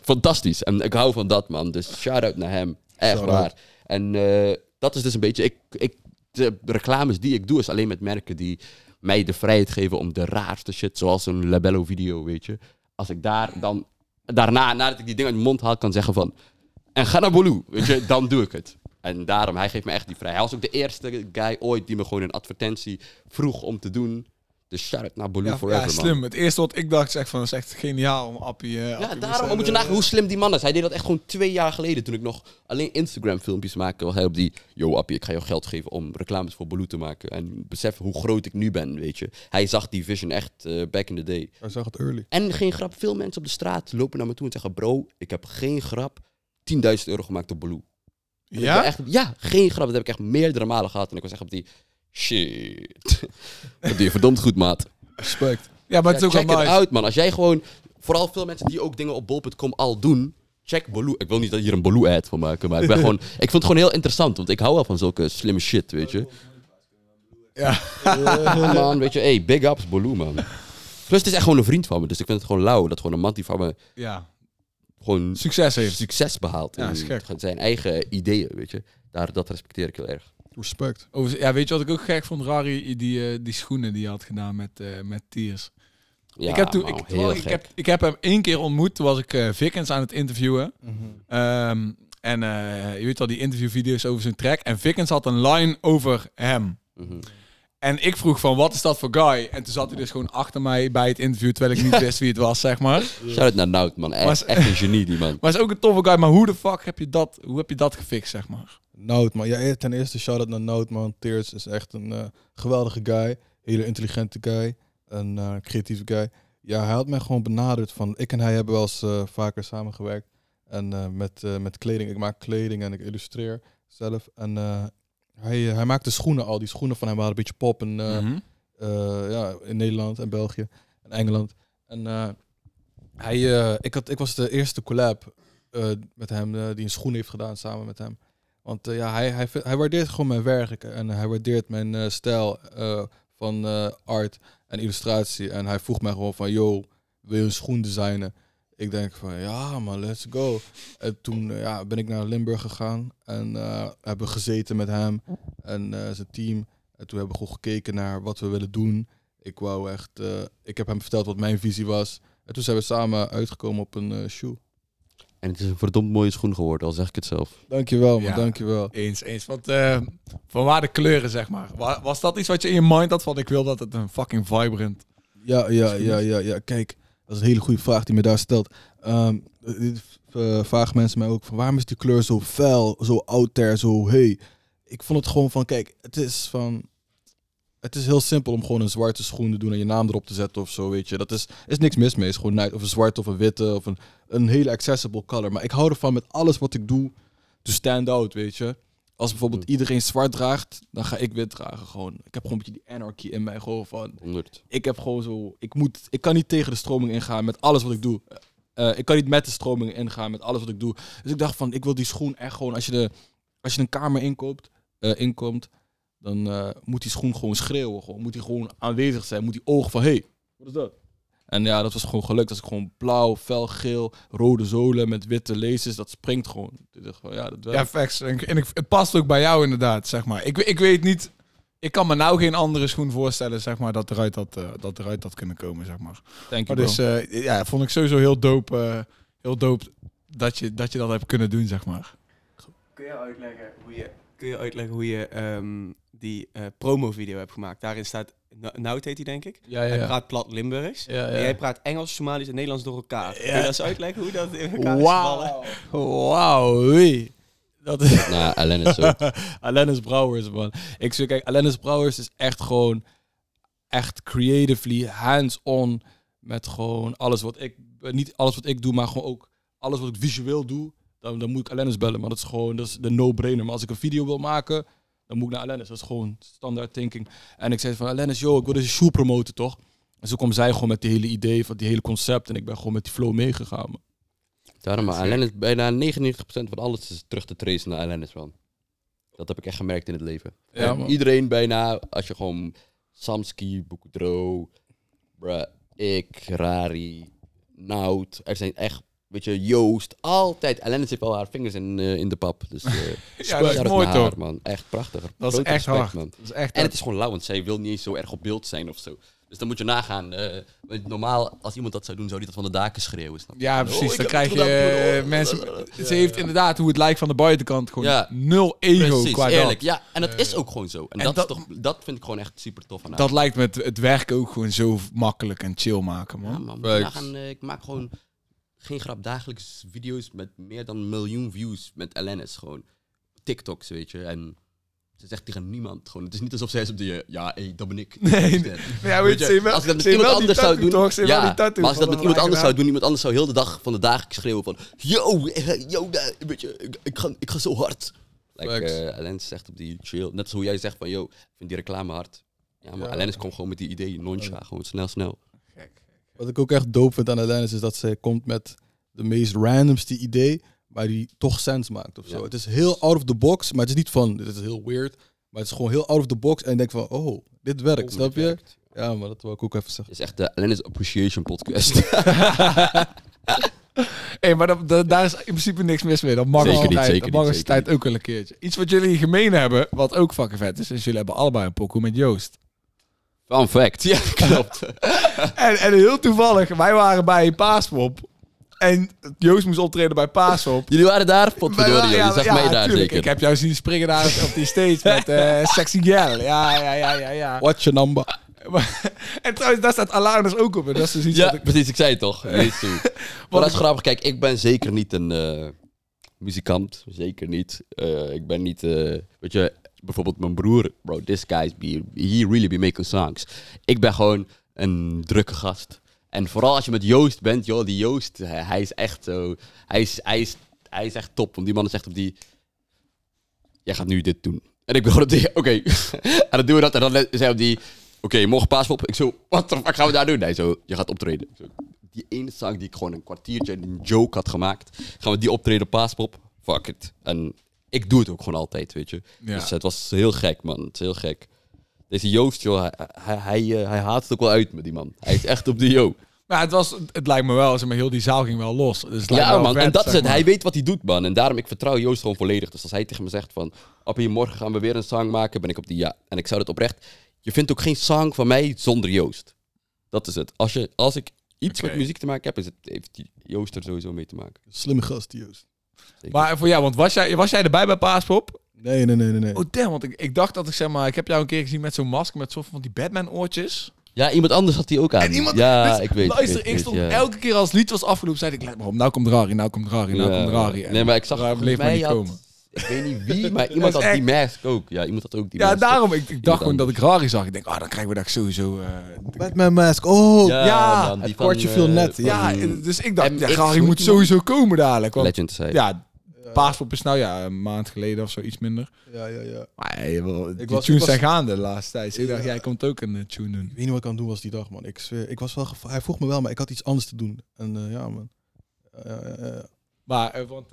Fantastisch. En ik hou van dat man, dus shout-out naar hem. Echt waar. En eh, dat is dus een beetje, ik, ik, de reclames die ik doe is alleen met merken die mij de vrijheid geven om de raarste shit, zoals een Labello video, weet je. Als ik daar dan, daarna, nadat ik die dingen uit mijn mond haal, kan zeggen van, en ga naar Bolu, weet je, dan doe ik het. En daarom, hij geeft me echt die vrijheid. Hij was ook de eerste guy ooit die me gewoon een advertentie vroeg om te doen. Dus shout-out naar Bolu ja, forever, ja, man. slim. Het eerste wat ik dacht, is echt van, is echt geniaal om Appie... eh, Ja, Appie daarom moet je nagaan hoe slim die man is. Hij deed dat echt gewoon twee jaar geleden toen ik nog alleen Instagram filmpjes maakte. Was hij op die, yo Appie, ik ga jou geld geven om reclames voor Baloo te maken. En besef hoe groot ik nu ben, weet je. Hij zag die vision echt eh, back in the day. Hij zag het early. En geen grap, veel mensen op de straat lopen naar me toe en zeggen, bro, ik heb geen grap 10.000 euro gemaakt op Baloo. En Ja? Echt, ja, geen grap. Dat heb ik echt meerdere malen gehad. En ik was echt op die, shit. dat doe je verdomd goed, maat. Respect. Ja, maar het is ook check wel it nice. out, man. Als jij gewoon... Vooral veel mensen die ook dingen op bol.com al doen... Check Baloo. Ik wil niet dat je hier een Baloo-ad van maken, maar ik ben gewoon... Ik vond het gewoon heel interessant, want ik hou wel van zulke slimme shit, weet je. Ja. Man, weet je. Hey, big ups Baloo, man. Plus, het is echt gewoon een vriend van me, dus ik vind het gewoon lauw dat gewoon een man die van me ja, gewoon succes heeft. succes behaalt. Ja, gek. zijn eigen ideeën, weet je. Daar, dat respecteer ik heel erg. Respect. Over, ja, weet je wat ik ook gek vond? Rari, die, eh, die schoenen die hij had gedaan met, eh met Tiers. Ja, ik, heb toen, ik, heel ik, gek. heb, ik heb hem één keer ontmoet. Toen was ik eh Vickens aan het interviewen. Ehm, en eh, je weet al, die interviewvideo's over zijn track. En Vickens had een line over hem. Mhm. En ik vroeg van, wat is dat voor guy? En toen zat hij dus gewoon achter mij bij het interview, terwijl ik niet wist wie het was, zeg maar. Shout-out naar Nout, man. Echt, Was- echt een genie, die man. Maar is ook een toffe guy. Maar hoe de fuck heb je dat, hoe heb je dat gefixt, zeg maar? Nout, man. Ja, ten eerste shout-out naar Nout, man. Tears is echt een eh, geweldige guy. Hele intelligente guy. Een eh, creatieve guy. Ja, hij had mij gewoon benaderd van... Ik en hij hebben wel eens eh, vaker samengewerkt. En met, met kleding. Ik maak kleding en ik illustreer zelf. En hij, hij maakte schoenen al. Die schoenen van hem waren een beetje pop. En, Mhm. ja, in Nederland en België en Engeland. En hij, ik, had, ik was de eerste collab met hem die een schoen heeft gedaan samen met hem. Want eh, ja, hij, hij, hij waardeert gewoon mijn werk en hij waardeert mijn eh, stijl eh, van art en illustratie. En hij vroeg mij gewoon van, yo, wil je een schoen designen? Ik denk van, ja man, let's go. En toen ja, ben ik naar Limburg gegaan en hebben gezeten met hem en zijn team. En toen hebben we gewoon gekeken naar wat we willen doen. Ik wou echt, ik heb hem verteld wat mijn visie was. En toen zijn we samen uitgekomen op een shoe. En het is een verdomd mooie schoen geworden, al zeg ik het zelf. Dankjewel man, Ja. dankjewel. Eens, eens. Want eh, van waar de kleuren, zeg maar. Wa- Was dat iets wat je in je mind had van ik wil dat het een fucking vibrant... Ja, ja, ja, ja, ja. Kijk, dat is een hele goede vraag die me daar stelt. Ehm, dit eh, vragen mensen mij ook van waarom is die kleur zo fel, zo out there, zo hey. Ik vond het gewoon van, kijk, het is van, het is heel simpel om gewoon een zwarte schoen te doen en je naam erop te zetten of zo, weet je. Dat is, is niks mis mee. Het is gewoon nice. Of een zwarte of een witte of een, een hele accessible color. Maar ik hou ervan met alles wat ik doe to stand out, weet je. Als bijvoorbeeld iedereen zwart draagt, dan ga ik wit dragen gewoon. Ik heb gewoon een beetje die anarchy in mij gewoon van... 100. Ik heb gewoon zo... Ik, moet, ik kan niet tegen de stroming ingaan met alles wat ik doe. Eh, ik kan niet met de stroming ingaan met alles wat ik doe. Dus ik dacht van, ik wil die schoen echt gewoon... Als je, de, als je een kamer inkoopt, eh, inkomt, dan eh, moet die schoen gewoon schreeuwen. Gewoon. Moet die gewoon aanwezig zijn. Moet die ogen van, hé, hey, wat is dat? En ja, dat was gewoon gelukt. Als ik gewoon blauw, felgeel, rode zolen met witte laces, dat springt gewoon. Ik dacht van, Ja, dat Ja, facts. En, en ik, het past ook bij jou inderdaad, zeg maar. Ik, ik weet niet... Ik kan me nou geen andere schoen voorstellen, zeg maar, dat eruit had, eh, dat eruit had kunnen komen, zeg maar. Thank Maar you, dus, bro. eh, ja, vond ik sowieso heel dope, heel dope dat je, dat je dat hebt kunnen doen, zeg maar. Kun je uitleggen hoe je, kun je, uitleggen hoe je ehm, die eh, promo-video hebt gemaakt? Daarin staat, Nout heet hij denk ik. ja, Hij ja. praat plat Limburgs. Ja, En jij praat Engels, Somalisch en Nederlands door elkaar. Kun je Ja. dat eens uitleggen hoe dat in elkaar is gevallen? Wauw. Wauw. Wie? Dat is... Nou, Alain is zo. Alennis Brouwers, man. Ik zeg, kijk, Alennis Brouwers is echt gewoon... Echt creatively, hands-on. Met gewoon alles wat ik... Niet alles wat ik doe, maar gewoon ook alles wat ik visueel doe. Dan, dan moet ik Alennis bellen. Maar dat is gewoon dat is de no-brainer. Maar als ik een video wil maken, dan moet ik naar Alennis. Dat is gewoon standaard thinking. En ik zei van, Alennis, yo, ik wil deze shoe promoten, toch? En zo kwam zij gewoon met die hele idee, van die hele concept. En ik ben gewoon met die flow meegegaan, man. Daarom, maar bijna 99% van alles is terug te tracen naar Alain is van. Dat heb ik echt gemerkt in het leven. Ja. Iedereen bijna, als je gewoon Samski, Boekdro, bruh, ik, Rari, Nout, er zijn echt, weet je, Joost, altijd. Alain heeft al haar vingers in, eh, in de pap. Dus eh Ja, dat is mooi haar, toch? man. Echt prachtig. Dat is Groot echt respect, hard. man. Dat is echt En het is gewoon lauw, want zij wil niet eens zo erg op beeld zijn of zo. Dus dan moet je nagaan. eh, normaal, als iemand dat zou doen, zou die dat van de daken schreeuwen. Snap je? Ja, Oh, precies. ik Dan krijg je mensen... Ze heeft inderdaad hoe het lijkt van de buitenkant gewoon Ja. nul ego Precies, qua eerlijk. dat. Ja, en dat is ook gewoon zo. En, en dat, dat- is toch, dat vind ik gewoon echt super tof aan haar. Dat lijkt me het, het werk ook gewoon zo makkelijk en chill maken, Ja, man. man. Nagaan, ik maak gewoon geen grap dagelijks video's met meer dan een miljoen views met Alanis. Gewoon TikToks, weet je. En ze zegt tegen niemand. Gewoon, het is niet alsof zij is op die, eh, ja, hey, dat ben ik. Nee. Maar ja, Weet je, wel- als ik dat met iemand anders zou doen, toch? Ja, maar als ik dat met iemand de anders zou doen, iemand anders zou heel de dag van de dagen schreeuwen van, yo, eh, yo, weet je, ik, ik, ga, ik ga zo hard. Like, eh Alanis zegt op die chill, net zoals jij zegt van, yo, ik vind die reclame hard. Ja, maar Ja. Alanis komt gewoon met die idee, noncha, gewoon snel, snel. Wat ik ook echt dope vind aan Alanis is dat ze komt met de meest randomste idee, maar die toch sens maakt of zo. Ja. Het is heel out of the box, maar het is niet van, dit is heel weird, maar het is gewoon heel out of the box en je denkt van, oh, dit werkt, snap je? Ja, maar dat wil ik ook even zeggen. Het is echt de Alanis Appreciation Podcast. Hé, maar dat, dat- daar is in principe niks mis mee. Dat mag Zeker als niet, tijd, zeker dat niet, mag zeker tijd ook wel een keertje. Iets wat jullie gemeen hebben, wat ook fucking vet is, is jullie hebben allebei een pokoe met Joost. Fun fact. Ja, klopt. En, en heel toevallig, wij waren bij Paaspop. En Joost moest optreden bij Paaspop. Jullie waren daar? Potverdorie. Je zag mij daar tuurlijk. zeker. Ik heb jou zien springen daar op die stage met eh, Sexy Girl. Ja, ja, ja, ja, ja. What's your number? En trouwens, daar staat Alanis ook op. En dat is dus iets Ja, wat ik... precies. Ik zei het toch. Maar dat is grappig. Kijk, ik ben zeker niet een eh, muzikant. Zeker niet. Eh, ik ben niet... weet je, bijvoorbeeld mijn broer. Bro, this guy, be, he really be making songs. Ik ben gewoon een drukke gast. En vooral als je met Joost bent, joh, die Joost, hij, hij is echt zo... Hij is, hij, is, hij is echt top. Want die man is echt op die... Jij gaat nu dit doen. En ik ben op die... Oké. en dan doen we dat. En dan is hij op die... Oké, morgen paaspop. Ik zo, wat fuck gaan we daar doen? Nee, zo, je gaat optreden. Zo, die ene zang die ik gewoon een kwartiertje een joke had gemaakt. Gaan we die optreden paaspop? Fuck it. En ik doe het ook gewoon altijd, weet je. Ja. Dus het was heel gek, man. Het is heel gek. Deze Joost, joh, hij, hij, hij, eh, hij haat het ook wel uit met die man. Hij is echt op de yo. Maar het, was, het lijkt me wel, zeg maar, heel die zaal ging wel los. Dus het lijkt me Ja, wel man. vet, en dat is het. maar. Hij weet wat hij doet, man. En daarom, ik vertrouw Joost gewoon volledig. Dus als hij tegen me zegt van... Appie, morgen gaan we weer een song maken, ben ik op die ja. En ik zou het oprecht... Je vindt ook geen song van mij zonder Joost. Dat is het. Als, je, als ik iets met muziek te maken heb, is het, heeft die Joost er sowieso mee te maken. Slimme gast, Joost. Zeker. Maar voor jou, want was jij, was jij erbij bij Paaspop? Nee, nee, nee, nee. nee. Oh damn, want ik, ik dacht dat ik zeg maar, ik heb jou een keer gezien met zo'n masker met soort van die Batman oortjes. Ja, iemand anders had die ook aan. En iemand, ja, dus ik weet Luister, weet, ik stond ja. elke keer als het lied was afgelopen, zei ik, let maar op, nou komt Rari, nou komt Rari, nou Ja. komt Rari. En Nee, maar ik zag volgens bleef maar mij niet had- komen. Ik weet niet wie, maar iemand had die mask ook. Ja, iemand had ook die Ja, mask. daarom, ik, ik dacht gewoon dat ik Rari zag. Ik denk, ah, dan krijgen we dat sowieso... eh, Batman mask, oh! Ja, Ja, man, die het van, kwartje viel eh, net. van ja, dus ik dacht, ja, Rari moet sowieso komen dadelijk. Want, Legend zei. ja, Paaspop is nou ja, een maand geleden of zo, iets minder. Ja, ja, ja. Maar hey, wel, die was- tunes ik was- zijn gaande de laatste tijd. Ik dacht, Ja. jij komt ook een eh, tune doen. Ik weet niet wat ik aan het doen was die dag, man. Ik zweer, ik was wel Hij vroeg me wel, maar ik had iets anders te doen. En eh, ja, man. Ja, ja, ja. Maar, eh, want...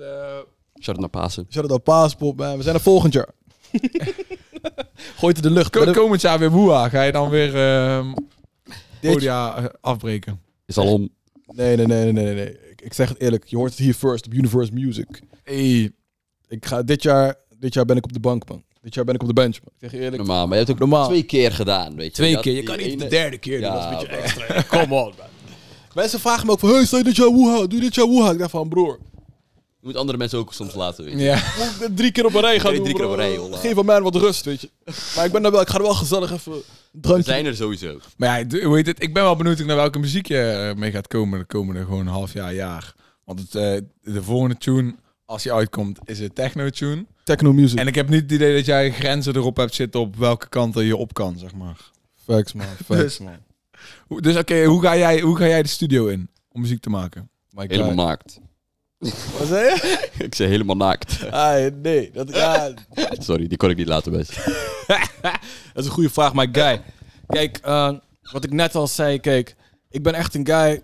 eh, Shout naar Pasen. Shout-out aan Paaspop, man. We zijn er volgend jaar. Gooit in de lucht. ko- komend jaar weer Woeha. Ga je dan weer ehm Dit- podia eh, afbreken? Is al om. Nee, nee, nee, nee, nee, nee. Ik, ik zeg het eerlijk. Je hoort het hier first op Universe Music. Hey, Ik ga dit jaar, dit jaar ben ik op de bank, man. Dit jaar ben ik op de bench, man. Ik zeg je eerlijk. Normaal, maar je hebt het ook Normaal. twee keer gedaan, weet je. Twee keer. Je kan niet ene- de derde keer doen. Ja, dat is een beetje bro. extra. Come on, man. Mensen vragen me ook van, hey, sta je dit jaar woeha? Doe je dit jaar woeha? Ik dacht van, broer. Je moet andere mensen ook soms laten, weet je. ja. Moet ik dit drie keer op een rij gaan doen, drie keer op een rij. Geef aan mij wat rust, weet je. Maar ik ben er wel, ik ga er wel gezellig even We zijn er sowieso. Maar ja, hoe heet het? Ik ben wel benieuwd naar welke muziek je eh, mee gaat komen de komende gewoon half jaar, jaar. Want het, eh, de volgende tune, als die uitkomt, is een techno-tune. Techno music. En ik heb niet het idee dat jij grenzen erop hebt zitten op welke kant er je op kan, zeg maar. Facts, man. Dus- Facts, man. Hoe- Dus oké, hoe, ga jij, hoe ga jij de studio in om muziek te maken? My Helemaal God. Naakt. Wat zei je? Ik zei helemaal naakt. Ah, nee. Dat, ja, Sorry, die kon ik niet laten best. Dat is een goede vraag, my guy. Kijk, eh, wat ik net al zei, kijk, ik ben echt een guy.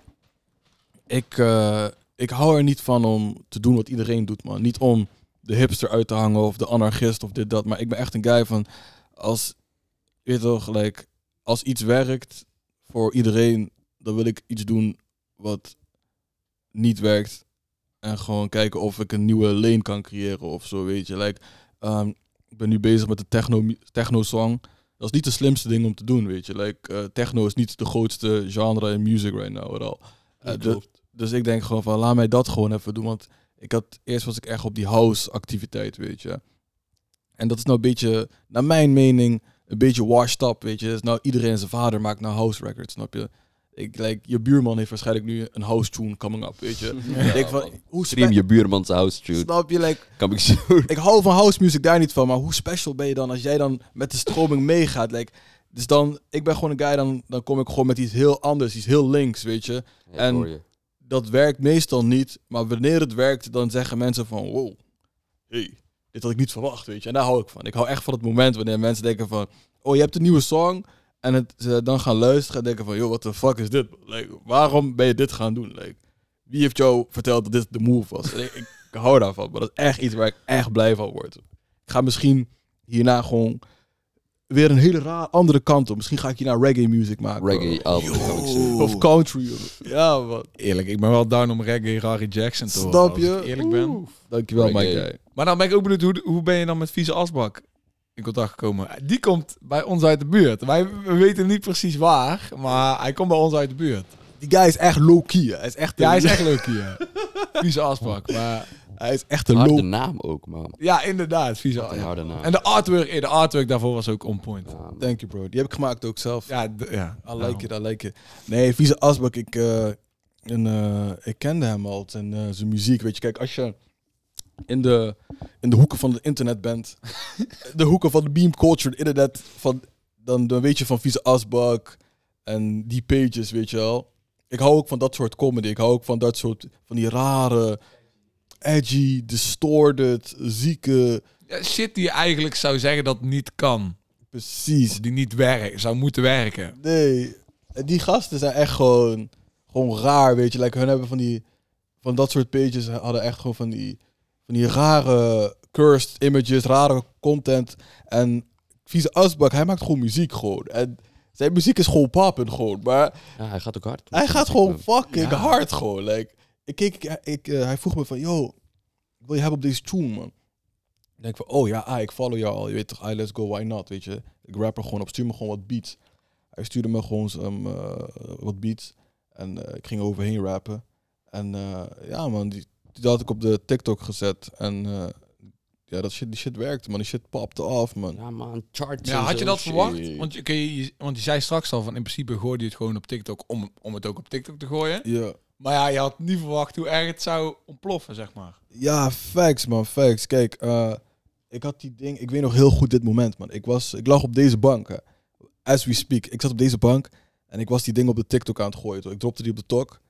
Ik, eh, ik hou er niet van om te doen wat iedereen doet, man. Niet om de hipster uit te hangen of de anarchist of dit, dat. Maar ik ben echt een guy van, als, je weet toch, gelijk, als iets werkt voor iedereen, dan wil ik iets doen wat niet werkt. En gewoon kijken of ik een nieuwe lane kan creëren of zo, weet je. Like, ehm, ik ben nu bezig met de techno, techno song. Dat is niet de slimste ding om te doen, weet je. Like, eh, techno is niet de grootste genre in music right now at all. Eh, de- dus ik denk gewoon van, laat mij dat gewoon even doen. Want ik had, eerst was ik echt op die house activiteit, weet je. En dat is nou een beetje, naar mijn mening, een beetje washed up, weet je. Dus nou, iedereen zijn vader maakt nou house records, snap je? Ik, like, je buurman heeft waarschijnlijk nu een house tune coming up, weet je. ik denk van, hoe Stream je buurmans house tune. Snap je, like, ik hou van house music daar niet van, maar hoe special ben je dan als jij dan met de stroming meegaat? Like, dus dan, ik ben gewoon een guy, dan, dan kom ik gewoon met iets heel anders, iets heel links, weet je. Ja, En- je. Dat werkt meestal niet, maar wanneer het werkt, dan zeggen mensen van, wow, hey, dit had ik niet verwacht, weet je. En daar hou ik van. Ik hou echt van het moment wanneer mensen denken van, oh, je hebt een nieuwe song. En het, ze dan gaan luisteren en denken van, joh, what the fuck is dit? Like, waarom ben je dit gaan doen? Like, wie heeft jou verteld dat dit de move was? Ik, ik hou daarvan, maar dat is echt iets waar ik echt blij van word. Ik ga misschien hierna gewoon weer een hele raar andere kant op. Misschien ga ik hierna reggae music maken. Reggae album kan ik zo. Of country. Ja, man. Eerlijk, ik ben wel down om reggae Harry Jackson te horen. Snap als je? ik eerlijk ben. Dankjewel, Reggae. guy. Maar dan ben ik ook benieuwd, hoe, hoe ben je dan met Vieze Asbak in contact gekomen? Die komt bij ons uit de buurt. Wij we weten niet precies waar, maar hij komt bij ons uit de buurt. Die guy is echt low-key. hè. Hij is echt een, Ja, hij is echt leuk hier. Vieze Asbak, maar hij is echt een Harde low naam ook, man. ja, inderdaad, Vieze een harde naam. En de artwork, eh, de artwork daarvoor was ook on point. Ja. Thank you, bro. Die heb ik gemaakt ook zelf. Ja, ja. I like it, I like it. Nee, Vieze Asbak, ik, eh, en, eh, ik kende hem al en eh, zijn muziek. Weet je, kijk, als je in de, in de hoeken van het internet bent, de hoeken van de beam culture, het internet, van, dan, dan weet je van Vieze Asbak en die pages, weet je wel. Ik hou ook van dat soort comedy. Ik hou ook van dat soort, van die rare, edgy, distorted, zieke, Ja, Shit die je eigenlijk zou zeggen dat niet kan. precies. Of die niet werken, zou moeten werken. Nee, die gasten zijn echt gewoon, gewoon raar, weet je. Like, hun hebben van die, van dat soort pages hadden echt gewoon van die, van die rare cursed images, rare content. En Vieze Asbak, hij maakt gewoon muziek gewoon. En zijn muziek is gewoon poppend gewoon, maar Ja, hij gaat ook hard. hij gaat gewoon fucking Ja. hard gewoon. Like, ik keek, ik, ik, eh, hij vroeg me van, yo, wil je hebben op deze tune, man? Ik denk van, oh ja, ah, ik follow jou al. Je weet toch, ah, let's go, why not, weet je. Ik rap er gewoon op, stuur me gewoon wat beats. Hij stuurde me gewoon um, wat beats. En eh, ik ging er overheen rappen. En ja, man, die, die had ik op de TikTok gezet. En eh, ja, dat shit, die shit werkte, man. Die shit popte af, man. Ja, man, charts. Ja, had je dat shit. verwacht? Want je, kun je, want je zei straks al van in principe gooide je het gewoon op TikTok om, om het ook op TikTok te gooien. Ja. Maar ja, je had niet verwacht hoe erg het zou ontploffen, zeg maar. Ja, facts, man, facts. Kijk, eh, ik had die ding, ik weet nog heel goed dit moment, man. Ik, was, ik lag op deze bank, hè. as we speak. Ik zat op deze bank en ik was die ding op de TikTok aan het gooien. toch. Ik dropte die op de tok.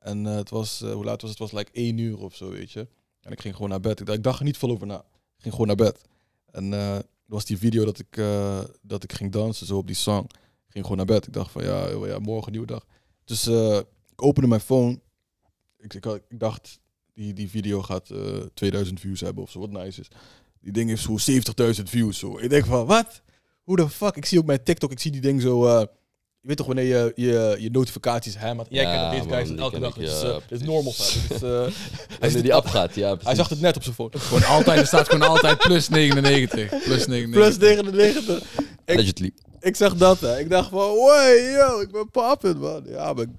En eh, het was, eh, hoe laat was het? Het was like 1 uur of zo, weet je. En ik ging gewoon naar bed. Ik dacht, er niet veel over na. Ik ging gewoon naar bed. En er was die video dat ik, dat ik ging dansen, zo op die song. Ik ging gewoon naar bed. Ik dacht van, ja, ja morgen nieuwe dag. Dus ik opende mijn phone. Ik, ik, dacht, die, die video gaat eh 2000 views hebben of zo, wat nice is. Die ding heeft zo 70.000 views. Zo. Ik denk van, wat? Hoe de fuck? Ik zie ook mijn TikTok, ik zie die ding zo... je weet toch wanneer je je, je notificaties hammert? Jij Ja, kent deze guys elke dag. ik, Het ja, eh, dit is. Dit is, eh, hij, zit- die afgaat, ja. hij zag het net op zijn phone. Gewoon altijd, er staat gewoon altijd plus 99. Plus 99. Plus 99. Ik, Allegedly. ik zag dat, hè. Ik dacht van, wow, yo, ik ben poppin, man. Ja, maar ik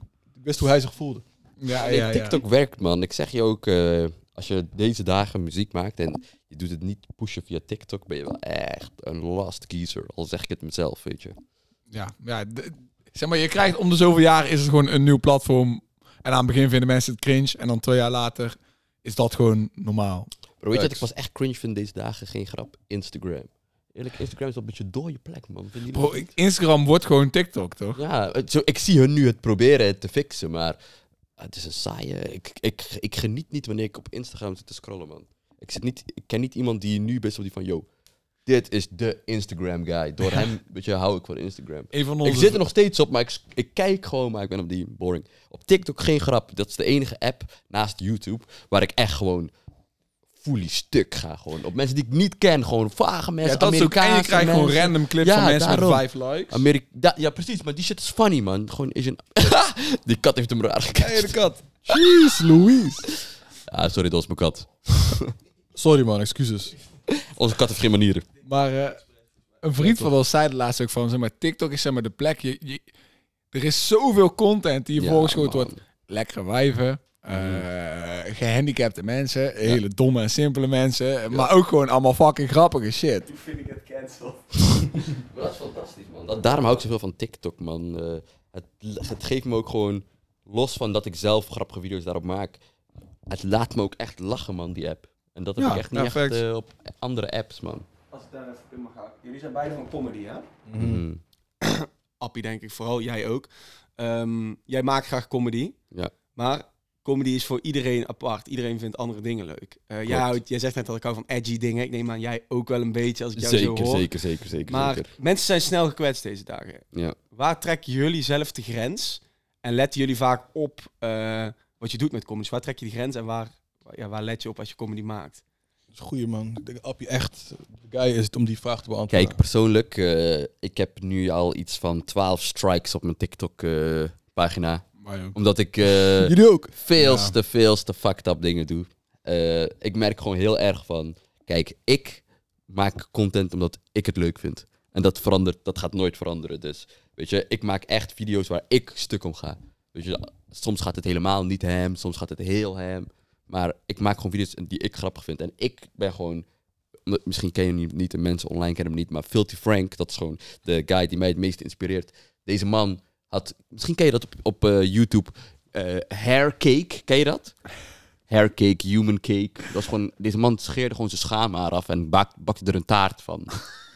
wist hoe hij zich voelde. Ja, Nee, ja, ja. TikTok werkt, man. Ik zeg je ook, eh, als je deze dagen muziek maakt en je doet het niet pushen via TikTok, ben je wel echt een last kiezer. Al zeg ik het mezelf, weet je. Ja, ja zeg maar, je krijgt om de zoveel jaar is het gewoon een nieuw platform. En aan het begin vinden mensen het cringe. En dan twee jaar later is dat gewoon normaal. Bro, weet je wat ik pas echt cringe vind deze dagen? Geen grap. Instagram. Eerlijk, Instagram is wel een beetje dode plek, man. Bro? Instagram wordt gewoon TikTok, toch? Ja, zo, ik zie hun nu het proberen te fixen, maar het is een saaie... Ik, ik, ik geniet niet wanneer ik op Instagram zit te scrollen, man. Ik, zit niet, ik ken niet iemand die nu best wel die van... Yo, dit is de Instagram guy. Door hem, weet je, hou ik van Instagram. Een van onze... Ik zit er nog steeds op, maar ik, ik kijk gewoon, maar ik ben op die boring. Op TikTok geen grap. Dat is de enige app naast YouTube waar ik echt gewoon fully stuk ga. Gewoon op mensen die ik niet ken. Gewoon vage mensen, ja, dat is ook, en je krijgt gewoon random clips Ja, van mensen daarom. met vijf likes. Amerika da- ja, precies, maar die shit is funny, man. Gewoon is een. die kat heeft hem raar gekeken. Hey, de kat. Jeez, Louise. Ah, sorry, dat was mijn kat. Sorry, man, excuses. Onze kat heeft geen manieren. Maar eh, een vriend van ons zei de laatst ook van, zeg maar, TikTok is zeg maar de plek. Je, je- er is zoveel content die je Ja, voorgeschoten wordt. Lekkere wijven, eh, gehandicapte mensen, hele domme en simpele mensen. Maar ook gewoon allemaal fucking grappige shit. Toen vind ik het cancel. Maar dat is fantastisch, man. Dat, daarom hou ik zoveel van TikTok, man. Eh, het, het geeft me ook gewoon, los van dat ik zelf grappige video's daarop maak, het laat me ook echt lachen, man, die app. En dat heb Ja, ik echt niet echt eh, op andere apps, man. Als ik daar even in mag gaan. Jullie zijn beide van comedy, hè? Mhm. Appie, denk ik. Vooral jij ook. Ehm, jij maakt graag comedy. Ja. Maar comedy is voor iedereen apart. Iedereen vindt andere dingen leuk. Eh, jij, houdt, jij zegt net dat ik hou van edgy dingen. Ik neem aan jij ook wel een beetje als ik jou zo Zeker, hoor. zeker, zeker, zeker, Maar zeker. mensen zijn snel gekwetst deze dagen. Ja. Waar trekken jullie zelf de grens? En letten jullie vaak op eh, wat je doet met comedy? Waar trek je de grens en waar, ja, waar let je op als je comedy maakt? Dat is een goeie, man. Ik denk dat Appie echt de guy is om die vraag te beantwoorden. Kijk, persoonlijk, eh, ik heb nu al iets van 12 strikes op mijn TikTok-pagina. omdat ik eh, Jullie ook? veel Ja. te, veel te fucked up dingen doe. Eh, ik merk gewoon heel erg van, kijk, ik maak content omdat ik het leuk vind. En dat verandert, dat gaat nooit veranderen. Dus, weet je, ik maak echt video's waar ik stuk om ga. Weet je, soms gaat het helemaal niet hem, soms gaat het heel hem. Maar ik maak gewoon video's die ik grappig vind. En ik ben gewoon, misschien ken je hem niet, de mensen online kennen hem niet, maar Filthy Frank, dat is gewoon de guy die mij het meest inspireert. Deze man had, misschien ken je dat op, op eh, YouTube, eh Hair Cake, ken je dat? Hair cake, human cake. Dat is gewoon, deze man scheerde gewoon zijn schaamhaar af en bak, bakte er een taart van.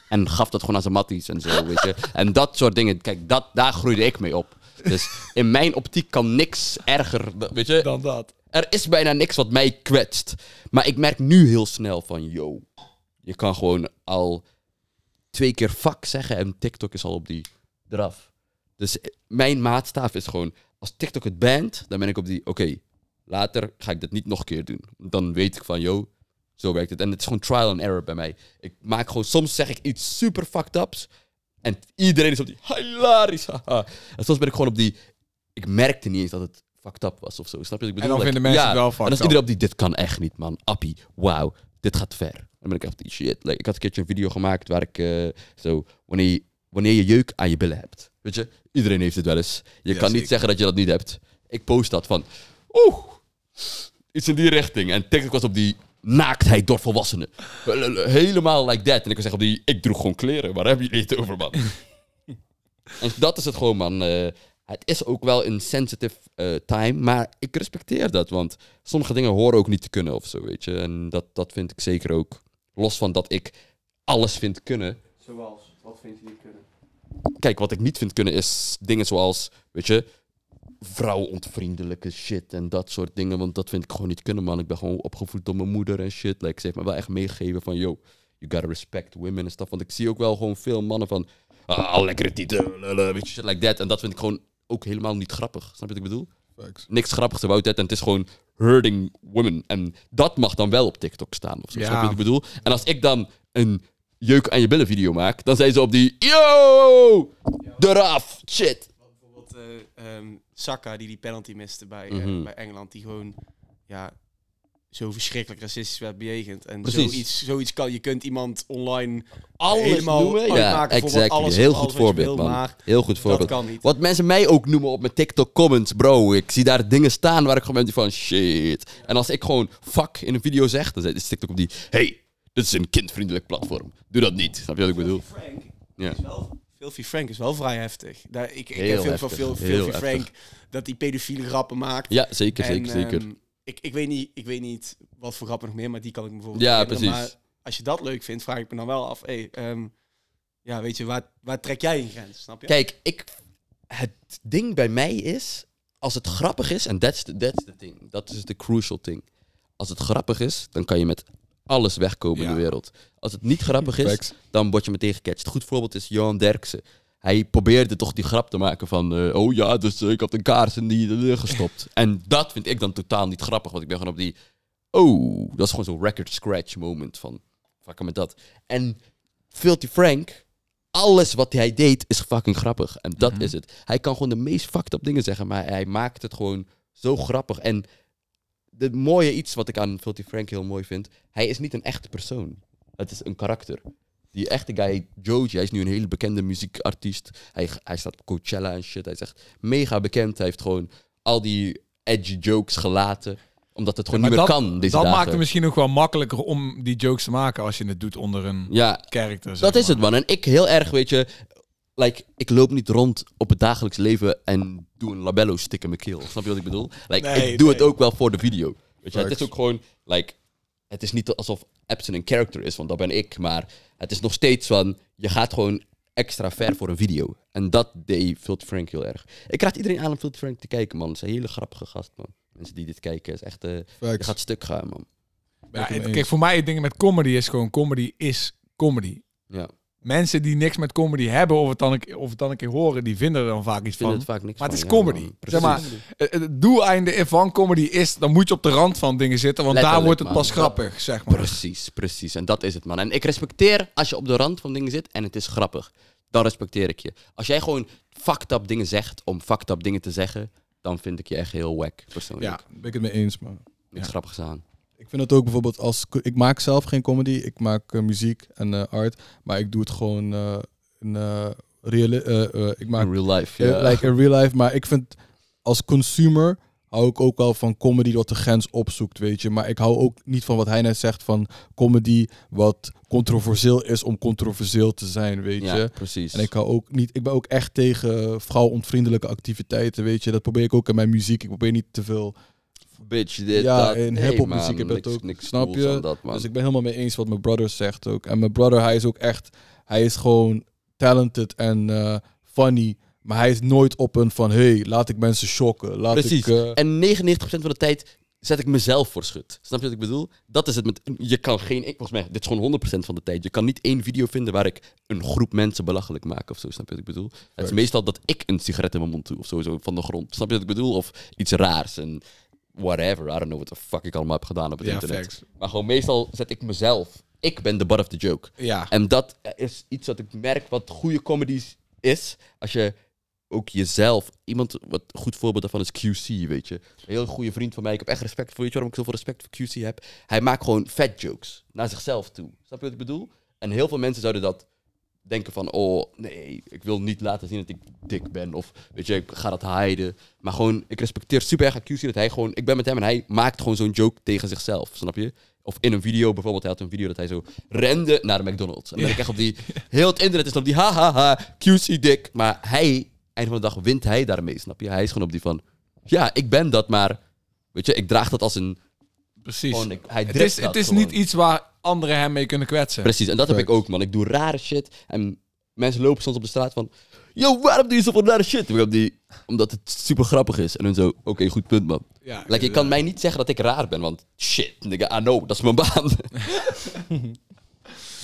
En gaf dat gewoon aan zijn matties en zo, weet je. En dat soort dingen, kijk, dat, daar groeide ik mee op. Dus in mijn optiek kan niks erger, weet je. Dan dat. Er is bijna niks wat mij kwetst. Maar ik merk nu heel snel van, yo, je kan gewoon al twee keer fuck zeggen en TikTok is al op die eraf. Dus mijn maatstaaf is gewoon, als TikTok het band, dan ben ik op die, oké, later ga ik dat niet nog een keer doen. Dan weet ik van, yo, zo werkt het. En het is gewoon trial and error bij mij. Ik maak gewoon, soms zeg ik iets super fucked ups en iedereen is op die, hilarisch, haha. En soms ben ik gewoon op die, ik merkte niet eens dat het fucked up was of zo. Snap je wat ik En bedoel? dan Like, vinden mensen ja, het wel En fucked dan is iedereen op die, dit kan echt niet, man. Appie, wauw, dit gaat ver. Dan ben ik echt die shit. Like, ik had een keertje een video gemaakt waar ik eh, zo, wanneer je, wanneer je jeuk aan je billen hebt. Weet je, iedereen heeft het wel eens. Je Ja, kan niet zeggen dat je dat niet hebt. Ik post dat van, oeh, iets in die richting. En TikTok was op die naaktheid door volwassenen. Helemaal like that. En ik was echt op die, ik droeg gewoon kleren. Waar heb je het over, man? en dat is het gewoon, man. Eh, het is ook wel een sensitive eh, time, maar ik respecteer dat. Want sommige dingen horen ook niet te kunnen of zo, weet je. En dat, dat vind ik zeker ook. Los van dat ik alles vind kunnen. Zoals, wat vind je niet kunnen? Kijk, wat ik niet vind kunnen is dingen zoals, weet je, vrouwontvriendelijke shit en dat soort dingen. Want dat vind ik gewoon niet kunnen, man. Ik ben gewoon opgevoed door mijn moeder en shit. Like, ze heeft me wel echt meegegeven van, yo, you gotta respect women en stuff. Want ik zie ook wel gewoon veel mannen van, ah, lekkere tieten, lala, weet je, shit like that. En dat vind ik gewoon ook helemaal niet grappig. Snap je wat ik bedoel? Facts. Niks grappigs about that. En het is gewoon hurting women. En dat mag dan wel op TikTok staan. Of zo. Ja. Snap je wat ik bedoel? En als ik dan een jeuk aan je billen video maak, dan zijn ze op die, yo, eraf, shit. Bijvoorbeeld eh, ehm, Saka, die die penalty miste bij, eh, Mhm. bij Engeland. Die gewoon ja, zo verschrikkelijk racistisch werd bejegend. En Precies. zoiets, zoiets kan, je kunt iemand online Alles helemaal noemen. Ja, exactly. alles, Heel goed voorbeeld, man. Maar Heel goed dat voorbeeld. kan niet. Wat mensen mij ook noemen op mijn TikTok comments, bro. Ik zie daar dingen staan waar ik gewoon ben van shit. En als ik gewoon fuck in een video zeg, dan is TikTok op die, hey, dit is een kindvriendelijk platform. Doe dat niet. Snap je wat ik bedoel? Frank Ja. is wel... Filthy Frank is wel vrij heftig. Daar, ik ik Heel heb veel van Filthy Frank dat hij pedofiele grappen maakt. Ja, zeker, En, zeker, zeker. ehm, ik, ik, weet niet, ik weet niet wat voor grappen nog meer, maar die kan ik me bijvoorbeeld Ja, herinneren. precies. Maar als je dat leuk vindt, vraag ik me dan wel af. Hey, ehm, ja, weet je, waar, waar trek jij een grens? Snap je? Kijk, ik, het ding bij mij is, als het grappig is, en that's the, that's the thing, dat is de crucial thing. Als het grappig is, dan kan je met alles wegkomen in de wereld. Als het niet grappig is, Facts. dan word je meteen gecatcht. Een goed voorbeeld is Johan Derksen. Hij probeerde toch die grap te maken van... eh, oh ja, dus eh, ik had een kaars in die eh, gestopt. en dat vind ik dan totaal niet grappig. Want ik ben gewoon op die... Oh, dat is gewoon zo'n record scratch moment van... Fucken met dat. En Filthy Frank... Alles wat hij deed is fucking grappig. En dat Mhm. is het. Hij kan gewoon de meest fucked up dingen zeggen. Maar hij maakt het gewoon zo grappig. En het mooie iets wat ik aan Filthy Frank heel mooi vind... Hij is niet een echte persoon. Het is een karakter. Die echte guy, Joji, hij is nu een hele bekende muziekartiest. Hij, hij staat op Coachella en shit. Hij is echt mega bekend. Hij heeft gewoon al die edgy jokes gelaten. Omdat het gewoon niet meer dat, kan deze dat dagen. maakt het misschien ook wel makkelijker om die jokes te maken als je het doet onder een Ja, character. dat is maar. het man. En ik heel erg, weet je... Like, ik loop niet rond op het dagelijks leven en doe een labello stick in mijn keel. Snap je wat ik bedoel? Like, Nee, ik doe het ook wel voor de video. Weet je, het is ook gewoon, like, het is niet alsof Epson een character is, want dat ben ik. Maar het is nog steeds van, je gaat gewoon extra ver voor een video. En dat deed Filthy Frank heel erg. Ik raad iedereen aan om Filthy Frank te kijken, man. Het is een hele grappige gast, man. Mensen die dit kijken, is echt, eh, je Facts. gaat stuk gaan, man. Ja, kijk, voor mij het ding met comedy is gewoon, comedy is comedy. Ja, Mensen die niks met comedy hebben, of het dan een, of het dan een keer horen, die vinden er dan vaak iets van. het vaak niks Maar het is comedy. Zeg maar. Het doeleinde van comedy is, dan moet je op de rand van dingen zitten, want daar wordt het man. pas grappig, zeg maar. Precies, precies. En dat is het, man. En ik respecteer als je op de rand van dingen zit en het is grappig. Dan respecteer ik je. Als jij gewoon fucked up dingen zegt om fucked up dingen te zeggen, dan vind ik je echt heel wack, persoonlijk. Ja, Ben ik het mee eens, man. Niks Ja. grappigs aan. Ik vind het ook bijvoorbeeld als... Ik maak zelf geen comedy. Ik maak eh, muziek en eh, art. Maar ik doe het gewoon eh in eh, Ik maak In real life, ja. like in real life. Maar ik vind als consumer hou ik ook wel van comedy wat de grens opzoekt, weet je. Maar ik hou ook niet van wat hij net zegt van comedy wat controversieel is om controversieel te zijn, weet ja, je. precies. En ik hou ook niet, ik ben ook echt tegen vrouwontvriendelijke activiteiten, weet je. Dat probeer ik ook in mijn muziek. Ik probeer niet te veel. Bitch, dit, Ja, dat. in hip-hop muziek heb je dat ook. Niks Snap je? dat, man. Dus ik ben helemaal mee eens wat mijn brother zegt ook. En mijn brother, hij is ook echt, hij is gewoon talented en eh, funny. Maar hij is nooit op een van, hey, laat ik mensen shocken. Laat Precies. ik... eh, En 99% van de tijd zet ik mezelf voor schut. Snap je wat ik bedoel? Dat is het met... Je kan geen... Ik, volgens mij, dit is gewoon 100% van de tijd. Je kan niet één video vinden waar ik een groep mensen belachelijk maak of zo. Snap je wat ik bedoel? Het is meestal dat ik een sigaret in mijn mond doe of zo, zo van de grond. Snap je wat ik bedoel? Of iets raars en whatever. I don't know what the fuck ik allemaal heb gedaan op het ja, internet. facts. Maar gewoon meestal zet ik mezelf... Ik ben de butt of the joke. Ja, En dat is iets wat ik merk wat goede comedies is. Als je ook jezelf... Iemand, wat een goed voorbeeld daarvan is QC, weet je. Een heel goede vriend van mij. Ik heb echt respect voor, weet je waarom ik zoveel respect voor QC heb? Hij maakt gewoon fat jokes naar zichzelf toe. Snap je wat ik bedoel? En heel veel mensen zouden dat denken van... Oh, nee, ik wil niet laten zien dat ik dik ben. Of, weet je, ik ga dat hiden. Maar gewoon, ik respecteer super erg QC dat hij gewoon... Ik ben met hem en hij maakt gewoon zo'n joke tegen zichzelf. Snap je? Of in een video, bijvoorbeeld, hij had een video dat hij zo rende naar de McDonald's. En dan ben ik echt op die... Heel het internet is dan op die hahaha, QC dik. Maar hij, eind van de dag, wint hij daarmee, snap je? Hij is gewoon op die van... Ja, ik ben dat, maar... Weet je, ik draag dat als een... precies. Gewoon, ik, hij het is, het is gewoon. niet iets waar anderen hem mee kunnen kwetsen. Precies, en dat heb ik ook, man. Ik doe rare shit. En mensen lopen soms op de straat van... Yo, waarom doe je zoveel nare shit? Omdat, die, omdat het super grappig is. En dan zo, oké, goed punt, man. Ja, Like, je kan mij niet zeggen dat ik raar ben, want shit, nigga, I know, dat is mijn baan.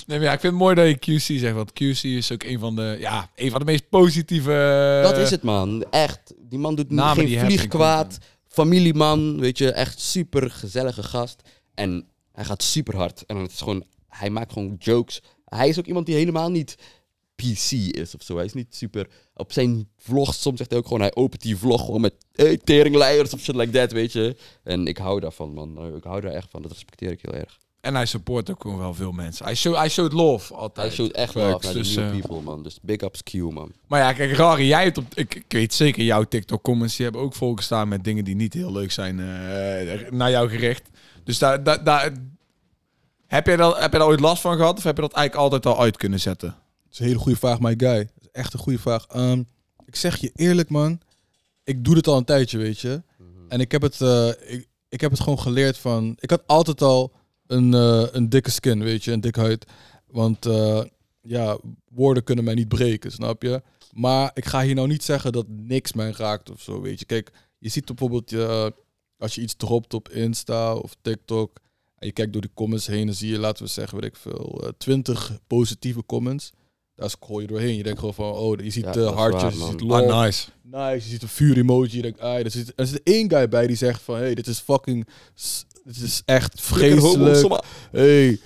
Nee, maar ja, ik vind het mooi dat je QC zegt, want QC is ook een van de, ja, een van de meest positieve... dat is het, man. Echt. Die man doet namen die geen vlieg kwaad. Familieman, weet je, echt super gezellige gast. En hij gaat super hard. En het is gewoon, hij maakt gewoon jokes. Hij is ook iemand die helemaal niet PC is of zo. Hij is niet super. Op zijn vlogs, soms zegt hij ook gewoon, hij opent die vlog gewoon met hey, teringleiers of shit like that, weet je. En ik hou daarvan, man. Ik hou daar echt van. Dat respecteer ik heel erg. En hij support ook gewoon wel veel mensen. Hij, show, hij showt love altijd. Hij showt echt af naar de dus, new eh, people, man. Dus big ups Q, man. Maar ja, kijk, Rari, jij hebt op... Ik, ik weet zeker, jouw TikTok-comments, die hebben ook volgestaan met dingen die niet heel leuk zijn eh, naar jou gericht. Dus daar... daar, daar heb, jij dat, heb je daar ooit last van gehad? Of heb je dat eigenlijk altijd al uit kunnen zetten? Dat is een hele goede vraag, my guy. Dat is echt een goede vraag. Ehm, ik zeg je eerlijk, man. Ik doe dit al een tijdje, weet je. En ik heb het, eh, ik, ik heb het gewoon geleerd van... Ik had altijd al een, eh, een dikke skin, weet je. Een dikke huid. Want eh, ja, woorden kunnen mij niet breken, snap je? Maar ik ga hier nou niet zeggen dat niks mij raakt of zo, weet je. Kijk, je ziet bijvoorbeeld... eh, als je iets dropt op Insta of TikTok... En je kijkt door de comments heen en zie je, laten we zeggen, weet ik veel, 20 positieve comments. Daar scroll je doorheen. Je denkt gewoon van, oh, je ziet Ja, de hartjes, waar, je ziet. Ah, nice. Nice, je ziet een vuur emoji. Je denkt, ah, er zit, er zit één guy bij die zegt van, hey, dit is fucking, dit is echt vreselijk. Hey,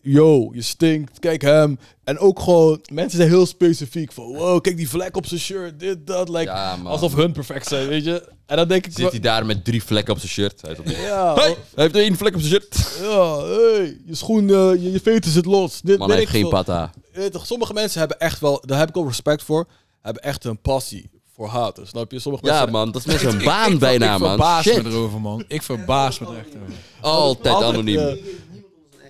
yo, je stinkt, kijk hem. En ook gewoon, mensen zijn heel specifiek van, wow, kijk die vlek op zijn shirt, dit, dat. Like, Ja, alsof hun perfect zijn, weet je. En dan denk ik, Zit hij daar met drie vlekken op zijn shirt? Hij, is op- ja, Hey, hij heeft één vlek op zijn shirt. ja, hey, je schoen, eh, je, je veter zit los. Dit Man weet heeft ik geen pata. Sommige mensen hebben echt wel, daar heb ik wel respect voor, hebben echt een passie voor haten, snap je? Sommige Ja, mensen man, dat is mensen een Ik- baan ik, bijna, ik man. verbaas Shit. me erover, man. Ik verbaas me er echt over. Altijd anoniem.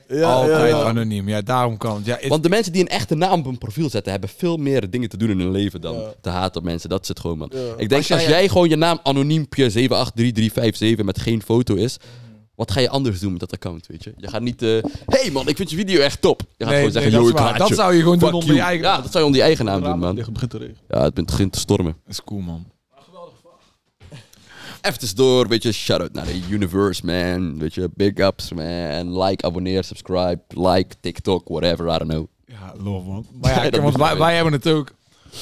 Ja, Altijd ja. anoniem. Ja, daarom kan het. Ja, het- Want de mensen die een echte naam op hun profiel zetten, hebben veel meer dingen te doen in hun leven dan Ja. te haten op mensen. Dat is het gewoon, man. Ja. Ik denk, Als als jij- jij, gewoon je naam anoniempje 783357 met geen foto is, wat ga je anders doen met dat account, weet je? Je gaat niet, eh hey man, ik vind je video echt top. Je gaat nee, gewoon zeggen, nee, yo, dat, ik haat zou je gewoon doen onder je eigen... Ja, dat zou je onder je eigen naam doen, man. dicht, begint te regenen. Ja, het begint te stormen. Dat is cool, man. Even door, weet je, shout-out naar de universe, man. Weet je, big ups, man. Like, abonneer, subscribe, like, TikTok, whatever, I don't know. Ja, love, man. Maar ja, want wij, wij hebben het ook...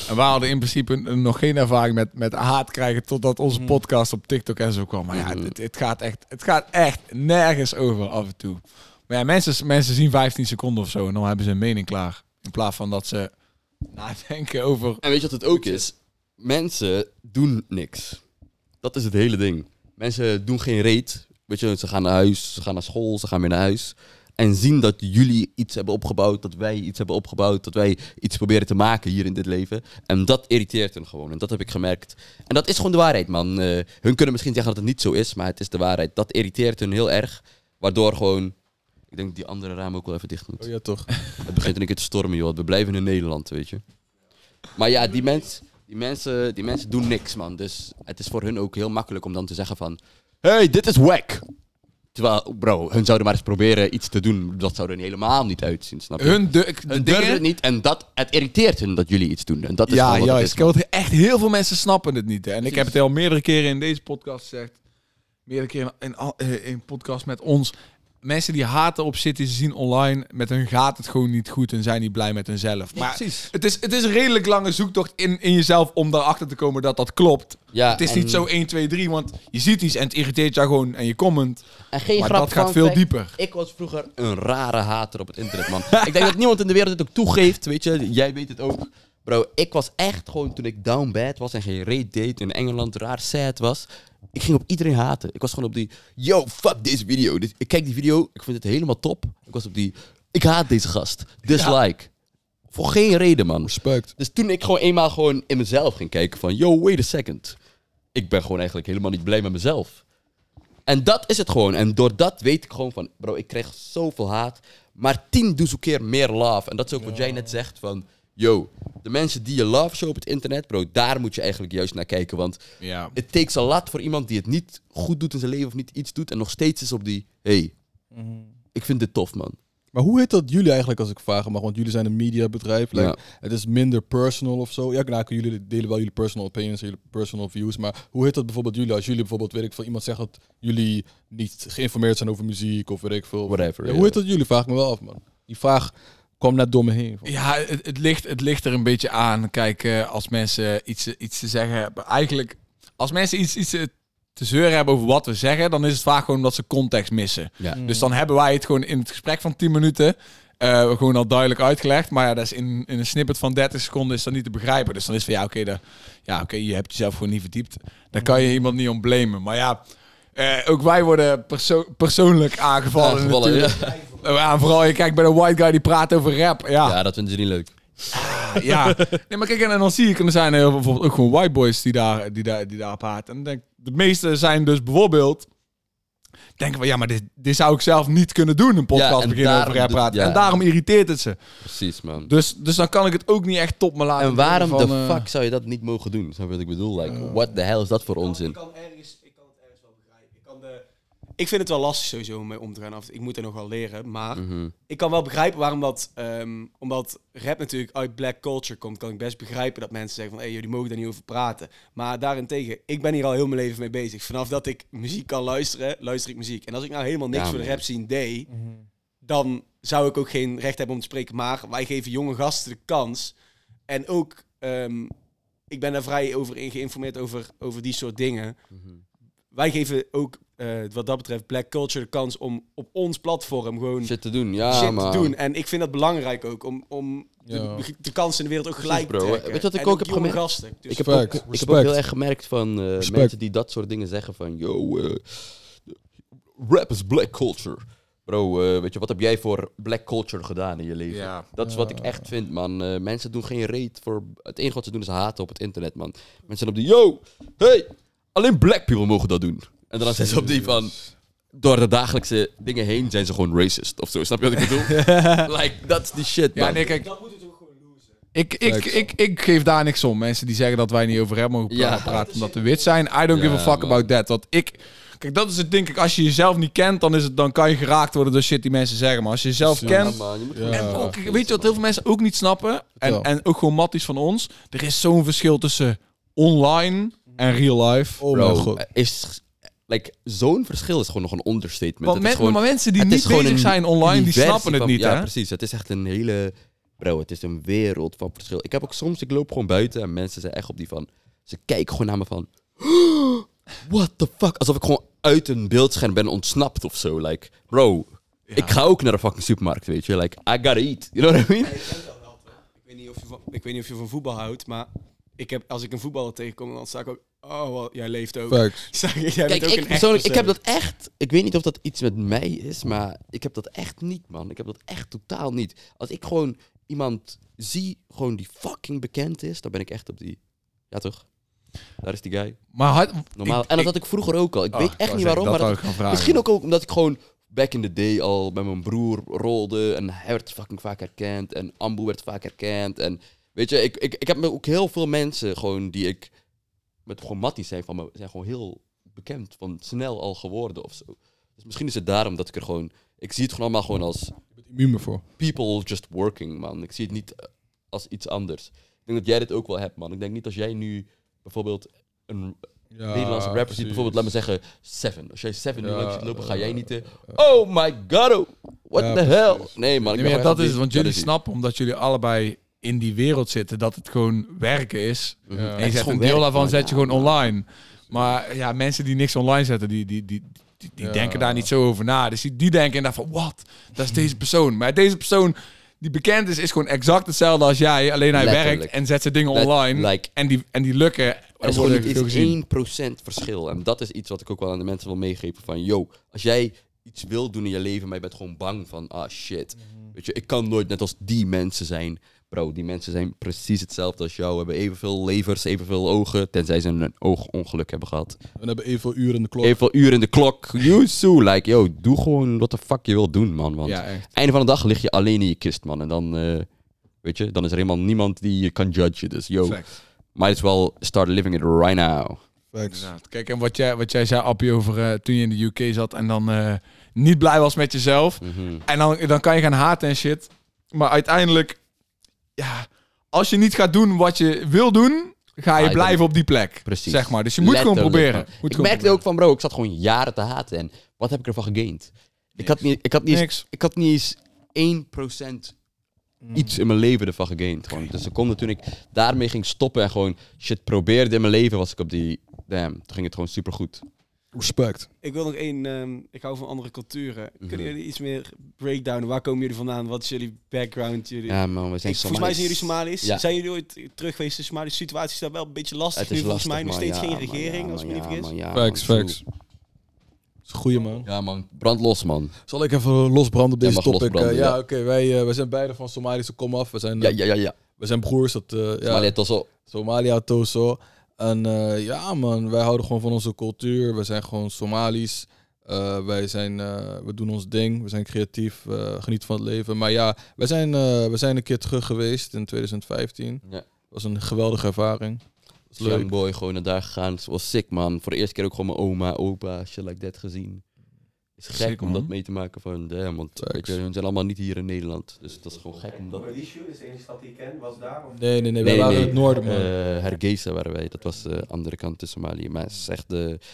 En wij hadden in principe nog geen ervaring met, met haat krijgen... totdat onze podcast op TikTok en zo kwam. Maar ja, Mhm. het, het, gaat echt, het gaat echt nergens over af en toe. Maar ja, mensen, mensen zien 15 seconden of zo... en dan hebben ze een mening klaar. In plaats van dat ze nadenken over... En weet je wat het ook is? Mensen doen niks. Dat is het hele ding. Mensen doen geen reet. Weet je, ze gaan naar huis, ze gaan naar school, ze gaan weer naar huis. En zien dat jullie iets hebben opgebouwd, dat wij iets hebben opgebouwd, dat wij iets proberen te maken hier in dit leven. En dat irriteert hen gewoon. En dat heb ik gemerkt. En dat is gewoon de waarheid, man. Eh, hun kunnen misschien zeggen dat het niet zo is, maar het is de waarheid. Dat irriteert hun heel erg. Waardoor gewoon. Ik denk die andere raam ook wel even dicht moet. Oh ja, toch. Het begint in een keer te stormen, joh. We blijven in Nederland, weet je. Maar ja, die, mens, die, mensen, die mensen doen niks, man. Dus het is voor hun ook heel makkelijk om dan te zeggen van... hey, dit is wack. Terwijl, bro, hun zouden maar eens proberen iets te doen. Dat zou er helemaal niet uitzien, snap je? Hun, de, de Hun durven dingen... het niet en dat, het irriteert hun dat jullie iets doen. En dat is Ja, wat het juist. is, man. echt heel veel mensen snappen het niet. Hè. En ik heb het al meerdere keren in deze podcast gezegd. Meerdere keren in, al- eh, in podcast met ons. Mensen die haten op zitten, ze zien online. Met hun gaat het gewoon niet goed en zijn niet blij met hunzelf. Maar precies. het is, het is een redelijk lange zoektocht in, in jezelf om daarachter te komen dat dat klopt. Ja, het is en- niet zo 1, 2, 3, want je ziet iets en het irriteert jou gewoon en je comment. En geen Maar grap dat gaat veel dieper. Ik was vroeger een rare hater op het internet, man. ik denk dat niemand in de wereld het ook toegeeft, weet je. Jij weet het ook. Bro, ik was echt gewoon toen ik down bad was en geen reet deed in Engeland, raar sad was. Ik ging op iedereen haten. Ik was gewoon op die, yo, fuck deze video. Dit- ik kijk die video, ik vind het helemaal top. Ik was op die, ik haat deze gast. Dislike. Voor geen reden, man. Respect. Dus toen ik gewoon eenmaal gewoon in mezelf ging kijken van... Yo, wait a second. Ik ben gewoon eigenlijk helemaal niet blij met mezelf. En dat is het gewoon. En door dat weet ik gewoon van... Bro, ik kreeg zoveel haat. Maar tien doe keer meer love. En dat is ook wat jij net zegt van... Yo, de mensen die je love show op het internet... Bro, daar moet je eigenlijk juist naar kijken. Want Ja. het takes a lot voor iemand die het niet goed doet in zijn leven... of niet iets doet en nog steeds is op die... Hey, ik vind dit tof, man. Maar hoe heet dat jullie eigenlijk, als ik vragen mag? Want jullie zijn een mediabedrijf. Like, Ja. Het is minder personal of zo. Ja, nou, jullie delen wel jullie personal opinions, jullie personal views. Maar hoe heet dat bijvoorbeeld jullie? Als jullie bijvoorbeeld, weet ik veel, iemand zegt dat jullie niet geïnformeerd zijn over muziek of weet ik veel. Whatever, Ja, hoe heet dat jullie? Vraag ik me wel af, man. Die vraag kwam net door me heen. Ja, het, het, ligt, het ligt er een beetje aan. Kijk, eh, als mensen iets, iets te zeggen hebben. Eigenlijk, als mensen iets, iets te zeuren hebben over wat we zeggen, dan is het vaak gewoon omdat ze context missen. Ja. Dus dan hebben wij het gewoon in het gesprek van 10 minuten eh, gewoon al duidelijk uitgelegd. Maar ja, dat is in, in een snippet van 30 seconden is dat niet te begrijpen. Dus dan is van ja, oké, dan- ja, oké, je hebt jezelf gewoon niet verdiept. Daar kan je iemand niet om blamen. Maar ja, eh, ook wij worden perso- persoonlijk aangevallen. Aangevallen, natuurlijk. Eh, Ja, vooral je kijkt bij de white guy die praat over rap. Ja, Ja, dat vinden ze niet leuk. ja. Nee, maar kijk, en dan zie ik, en er zijn heel veel bijvoorbeeld ook gewoon white boys die daar, die daar, die daar op haat. En dan denk, de meeste zijn dus bijvoorbeeld, denken van, ja, maar dit, dit zou ik zelf niet kunnen doen, een podcast en beginnen over rap praten. ja. En daarom irriteert het ze. Precies, man. Dus, dus dan kan ik het ook niet echt top me laten En waarom de eh, fuck zou je dat niet mogen doen? Snap je wat ik bedoel? Like, what the hell is dat voor onzin? kan, ergens wel begrijpen. Ik, kan de, ik vind het wel lastig sowieso om mee om te gaan. Af. Ik moet er nog wel leren. Maar Mhm. ik kan wel begrijpen waarom dat... ehm, omdat rap natuurlijk uit black culture komt, kan ik best begrijpen dat mensen zeggen van... Hé, jullie mogen daar niet over praten. Maar daarentegen, ik ben hier al heel mijn leven mee bezig. Vanaf dat ik muziek kan luisteren, luister ik muziek. En als ik nou helemaal niks Ja, voor de rap scene deed... dan zou ik ook geen recht hebben om te spreken. Maar wij geven jonge gasten de kans. En ook, ehm, ik ben daar vrij over in geïnformeerd over, over die soort dingen. Mhm. Wij geven ook, eh, wat dat betreft, Black Culture de kans om op ons platform gewoon Shit te doen, ja, shit te doen. En ik vind dat belangrijk ook, om, om Ja. de, de kansen in de wereld ook gelijk te trekken. Weet je wat ik En ook heb gemerkt? gasten. Dus Ik heb, ook, ik heb ook heel erg gemerkt van eh, mensen die dat soort dingen zeggen van... Yo, eh, rap is black culture. Bro, eh, weet je, wat heb jij voor black culture gedaan in je leven? Ja. Dat is wat ik echt vind, man. Eh, mensen doen geen reet voor... Het enige wat ze doen is haten op het internet, man. Mensen op die... Yo, hey, alleen black people mogen dat doen. En dan zijn ze op die van... Door de dagelijkse dingen heen zijn ze gewoon racist of zo. Snap je wat ik bedoel? like, dat is die shit, man. Ja, nee, kijk, dat moet het ook gewoon losen. ik, ik, ik, ik geef daar niks om. Mensen die zeggen dat wij niet over rap mogen pra- Ja. praten omdat we wit zijn. I don't give a Ja, fuck man. about that. Want ik... Kijk, dat is het ding. Kijk, als je jezelf niet kent, dan, is het, dan kan je geraakt worden door shit die mensen zeggen. Maar als je jezelf kent... Man, je moet gewoon- En weet je wat heel veel mensen ook niet snappen? En, Vertel. en ook gewoon matties van ons. Er is zo'n verschil tussen online en real life. Oh Bro, mijn god. eh, is, like, zo'n verschil is gewoon nog een understatement. Want Het men- is gewoon, maar mensen die niet bezig zijn online, die snappen het van- niet, Ja, hè? precies. Het is echt een hele... Bro, het is een wereld van verschil. Ik heb ook soms, ik loop gewoon buiten en mensen zijn echt op die van... Ze kijken gewoon naar me van... What the fuck? Alsof ik gewoon uit een beeldscherm ben ontsnapt of zo. Like, bro, ik ga ook naar de fucking supermarkt, weet je. Like, I gotta eat. You know what I mean? Ik weet, niet of je van, ik weet niet of je van voetbal houdt, maar ik heb, als ik een voetballer tegenkom, dan sta ik ook... Oh, wel, jij leeft ook. Zeg, jij Kijk, bent ook ik persoonlijk, ik heb dat echt. Ik weet niet of dat iets met mij is, maar ik heb dat echt niet, man. Ik heb dat echt totaal niet. Als ik gewoon iemand zie, gewoon die fucking bekend is, dan ben ik echt op die. Ja, toch? Daar is die guy. Maar had, Normaal. ik- en dat ik- had ik vroeger ook al. Ik Oh, weet echt niet waarom, maar misschien ook, ook omdat ik gewoon back in the day al met mijn broer rolde en hij werd fucking vaak herkend en Ambu werd vaak herkend en weet je, ik, ik, ik heb me ook heel veel mensen gewoon die ik met gewoon matties zijn van me zijn gewoon heel bekend van snel al geworden of zo. Dus misschien is het daarom dat ik er gewoon ik zie het gewoon allemaal gewoon als Immuun voor. people just working, man. Ik zie het niet als iets anders. Ik denk dat jij dit ook wel hebt, man. Ik denk niet als jij nu bijvoorbeeld een Ja, Nederlandse rapper ziet, bijvoorbeeld, laat me zeggen, Seven. Als jij Seven nu Ja, langs ziet lopen, ga jij niet... eh, oh my god, oh, what Ja, the precies. hell? Nee, man. Ik Nee, dat is het, want jullie snappen, omdat jullie allebei in die wereld zitten, dat het gewoon werken is. Mhm. Ja. En je zet gewoon een deel werk, daarvan zet je Ja, gewoon online. Maar ja, mensen die niks online zetten, die, die, die, die, die Ja. denken daar niet zo over na. Dus die, die denken inderdaad van, wat? Dat is deze persoon. Maar deze persoon die bekend is, is gewoon exact hetzelfde als jij. Alleen hij Letterlijk. werkt en zet zijn dingen Let- online. like- en, die, en die lukken. Er is gewoon worden niet veel eens gezien. 1% verschil. En dat is iets wat ik ook wel aan de mensen wil meegeven. Van, yo, als jij iets wil doen in je leven, maar je bent gewoon bang van, ah shit. Mhm. Weet je, ik kan nooit net als die mensen zijn. Bro, die mensen zijn precies hetzelfde als jou. Hebben evenveel levers, evenveel ogen. Tenzij ze een oogongeluk hebben gehad. We hebben evenveel uren in de klok. Evenveel uren in de klok. Yuzu, like, yo, doe gewoon wat de fuck je wilt doen, man. Want Ja, echt. einde van de dag lig je alleen in je kist, man. En dan, eh, weet je, dan is er helemaal niemand die je kan judgen. Dus, yo, Fact. might as well start living it right now. Kijk, en wat jij, wat jij zei, Appie, over eh, toen je in de UK zat en dan eh, niet blij was met jezelf. Mhm. En dan, dan kan je gaan haten en shit. Maar uiteindelijk, ja, als je niet gaat doen wat je wil doen, ga je Ah, blijven op die plek. Precies. Zeg maar. Dus je moet gewoon proberen. Moet ik gewoon merkte proberen. ook van, bro, ik zat gewoon jaren te haten. En wat heb ik ervan gegained? Ik had niet, ik had niet, eens, ik had niet eens 1% iets in mijn leven ervan gegained. Gewoon. Seconde toen ik daarmee ging stoppen en gewoon shit probeerde in mijn leven, was ik op die... Damn, toen ging het gewoon supergoed. Respect. Ik wil nog één. ehm, ik hou van andere culturen. Mhm. Kunnen jullie iets meer breakdownen? Waar komen jullie vandaan? Wat is jullie background? Jullie... Ja man, we zijn Ik- volgens mij zijn jullie Somaliërs. Somalisch. Ja. Zijn jullie ooit terug geweest in Somalië? De situatie is daar wel een beetje lastig. Het nu is volgens lastig, mij nog steeds Ja, geen man, regering, ja, als ik me niet vergis. man, Facts, facts. Dat is een goeie, man. Ja man, brand los man. Zal ik even losbranden op deze topic? Eh, ja, ja. oké. wij, eh, wij zijn beide van Somalische komaf. We zijn, Ja, eh, ja, ja, ja. we zijn broers. Dat, eh, ja, Somalië tot zo. Somalia, Toso. En eh, ja, man, wij houden gewoon van onze cultuur. We zijn gewoon Somalisch. Eh, wij zijn, eh, we doen ons ding. We zijn creatief. Genieten van het leven. Maar ja, we zijn, we zijn een keer terug geweest in 2015. Ja. Was een geweldige ervaring. Leuk. Young boy, gewoon naar daar gegaan. Het was sick, man. Voor de eerste keer ook gewoon mijn oma, opa, shit like that gezien. Het is gek Sick, om dat mee te maken van damn, want Facts. weet je, hun zijn allemaal niet hier in Nederland. Dus dat is gewoon gek om dat... Mogadishu is de enige stad die ik ken. Was daar? Of? Nee, nee, nee. wij waren in het noorden, man. Eh, Hargeisa waren wij. Dat was de andere kant van Somalië. Maar het is echt,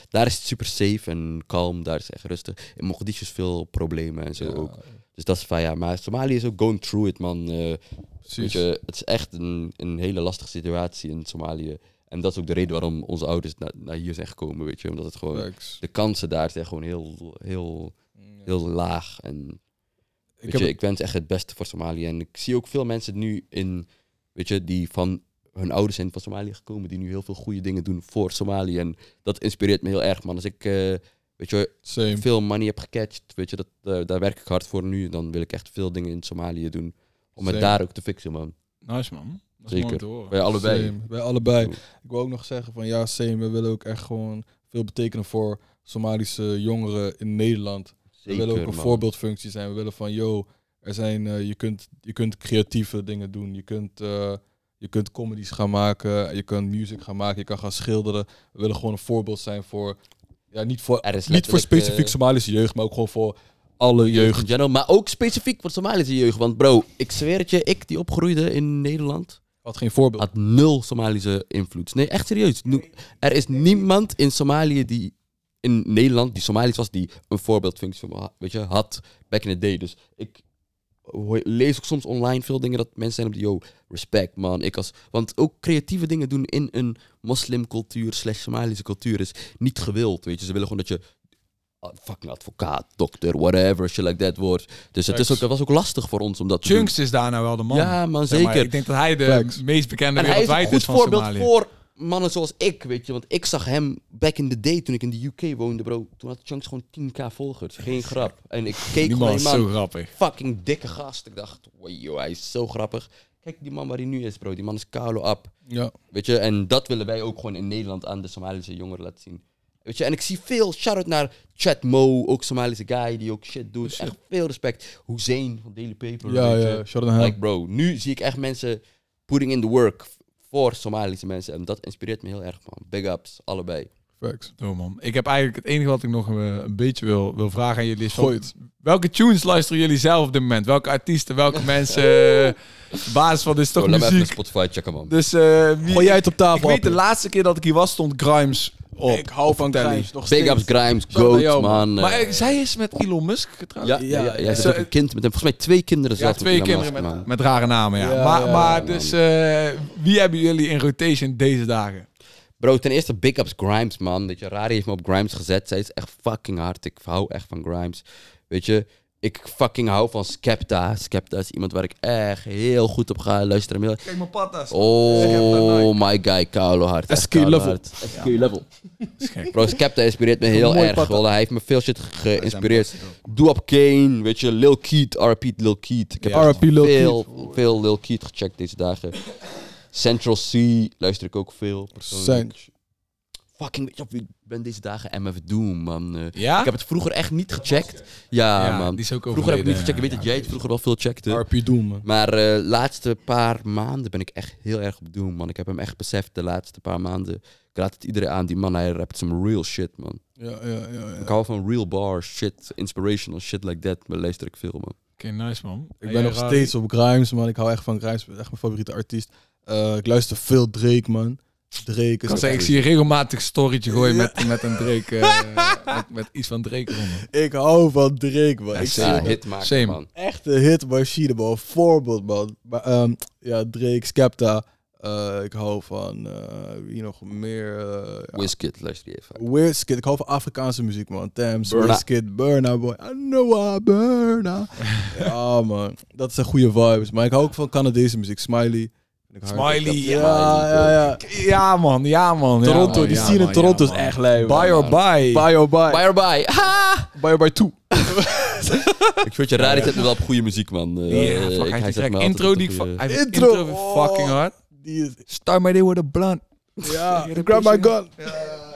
daar is het super safe en kalm. Daar is het echt rustig. In Mogadishu is veel problemen en zo Ja, ook. Dus dat is van ja. Maar Somalië is ook going through it, man. Eh, Weet precies. je, het is echt een, een hele lastige situatie in Somalië. En dat is ook de reden waarom onze ouders na- naar hier zijn gekomen, weet je. Omdat het gewoon... De kansen daar zijn gewoon heel, heel, heel laag. En Ik weet heb je, ik wens echt het beste voor Somalië. En ik zie ook veel mensen nu in, weet je, die van hun ouders zijn van Somalië gekomen, die nu heel veel goede dingen doen voor Somalië. En dat inspireert me heel erg, man. Als ik, eh, weet je, Same. veel money heb gecatcht, weet je, dat, eh, daar werk ik hard voor nu. Dan wil ik echt veel dingen in Somalië doen. Om het Same. daar ook te fixen, man. Nice, man. Zeker. Bij allebei. Same. Bij allebei. Ik wil ook nog zeggen van ja, same. We willen ook echt gewoon veel betekenen voor Somalische jongeren in Nederland. we willen ook een man. voorbeeldfunctie zijn. We willen van, yo, er zijn, eh, je, kunt, je kunt creatieve dingen doen. Je kunt, eh, je kunt comedies gaan maken. Je kunt music gaan maken. Je kan gaan schilderen. We willen gewoon een voorbeeld zijn voor, ja, niet voor, niet voor specifiek eh, Somalische jeugd, maar ook gewoon voor alle jeugd. general, maar ook specifiek voor Somalische jeugd. Want bro, ik zweer het je, ik die opgroeide in Nederland, Had geen voorbeeld. had nul Somalische invloed. Nee, echt serieus. Er is niemand in Somalië die in Nederland die Somalisch was, die een voorbeeldfunctie weet je, had back in the day. Dus ik lees ook soms online veel dingen dat mensen zijn op die, yo, respect man. Ik als, want ook creatieve dingen doen in een moslimcultuur slash Somalische cultuur is niet gewild, weet je. Ze willen gewoon dat je fucking advocaat, dokter, whatever, shit like that wordt. Dus het, is ook, het was ook lastig voor ons om dat te doen. Chunks is daar nou wel de man. Ja, man, Zeg maar, zeker. ik denk dat hij de meest bekende En hij is een wereldwijd goed is van voorbeeld voor mannen zoals ik, weet je. Want ik zag hem back in the day toen ik in de UK woonde, bro. Toen had Chunks gewoon 10k volgers. Geen grap. En ik keek gewoon man is zo grappig. fucking dikke gast. Ik dacht, wow, hij is zo grappig. Kijk die man waar hij nu is, bro. Die man is Carlo Up. Ja. Weet je, en dat willen wij ook gewoon in Nederland aan de Somalische jongeren laten zien. Weet je, en ik zie veel shout-out naar Chat Mo, ook Somalische guy die ook shit doet. Echt veel respect. Hussein van Daily Paper. Ja, ja, shout out naar hem. Like bro, nu zie ik echt mensen putting in the work voor Somalische mensen. En dat inspireert me heel erg, man. Big ups, allebei. Facts. Zo, man. Ik heb eigenlijk het enige wat ik nog eh, een beetje wil, wil vragen aan jullie is... van, Gooi het. Welke tunes luisteren jullie zelf op dit moment? Welke artiesten, welke mensen? eh, op basis van dit is toch Bro, laat me even muziek. Spotify checken, man. Dus eh, wie, Gooi jij het op ik tafel, weet de laatste keer dat ik hier was, stond Grimes op. Ik hou van Telly. Grimes, nog Big steeds. ups, Grimes, Goat, jou, man. Maar Eh, eh, zij is met Elon Musk getrouwd. ja, ja, ja, jij zit ook een kind met hem. Volgens mij twee kinderen Ja, zelf. twee met Elon kinderen Musk, met, man. met rare namen, ja. Ja, maar ja, maar dus, eh, wie hebben jullie in rotation deze dagen? Bro, ten eerste big ups Grimes, man. Weet je, Rari heeft me op Grimes gezet. Zij is echt fucking hard. Ik hou echt van Grimes. Weet je, ik fucking hou van Skepta. Skepta is iemand waar ik echt heel goed op ga luisteren. Kijk mijn patas. Oh my guy, hard. Echt SK Koulo level. SK level. Bro, Skepta inspireert me heel erg. hij heeft me veel shit geïnspireerd. Doe Kane, weet je, Lil Keat, RP Lil Keat. Ik heb veel, veel Lil Keat gecheckt deze dagen. Central C luister ik ook veel. persoonlijk. Fucking, weet je of ik ben deze dagen MF Doom, man. Eh, Ja? Ik heb het vroeger echt niet gecheckt. Ja, Ja, man. die is ook vroeger heb ik het niet gecheckt. Ik weet dat jij het vroeger wel veel checkte. RP Doom, man. Maar de laatste paar maanden ben ik echt heel erg op Doom, man. Ik heb hem echt beseft de laatste paar maanden. Ik raad het iedereen aan. Die man, hij rapt some real shit, man. Ja, ja, ja. ja. Ik hou van real bars, shit, inspirational shit like that. Maar luister ik veel, man. Oké, nice man. Ik ben nog steeds op Grimes, man. Ik hou echt van Grimes. Echt mijn favoriete artiest. Eh, ik luister veel Drake, man. Drake is... Ik, kan ook zeggen, ik echt- zie je regelmatig een storytje gooien Ja. met, met een Drake, eh, met, met iets van Drake. Ik hou van Drake, man. Ja, ik zie Ja, hit maken, Same. man. echt een hitmachine, man. Voorbeeld, man. Maar, ehm, ja, Drake, Skepta. Eh, ik hou van... eh, wie nog meer? eh, ja. Wizkid, luister je even. Wizkid. Ik hou van Afrikaanse muziek, man. Thames, Burna. Wizkid, Burna, boy. I know I Burna. ja, man. Dat zijn goede vibes. Maar ik hou ook van Canadese muziek. Smiley. Smiley, Ja, ja. ja, ja. Ja man, ja man. ja, Toronto, man, die ja, scene in Toronto ja, is echt lijp. Buy or buy. Buy or buy. Bye or bye. Ha! Buy or buy 2. Ik vind je raar, die zet me wel op goede muziek, man. Eh, Ja, fuck, ik- hij intro die ik Intro, fucking hard. Die is... Start my day with a blunt. Ja, a grab my gun.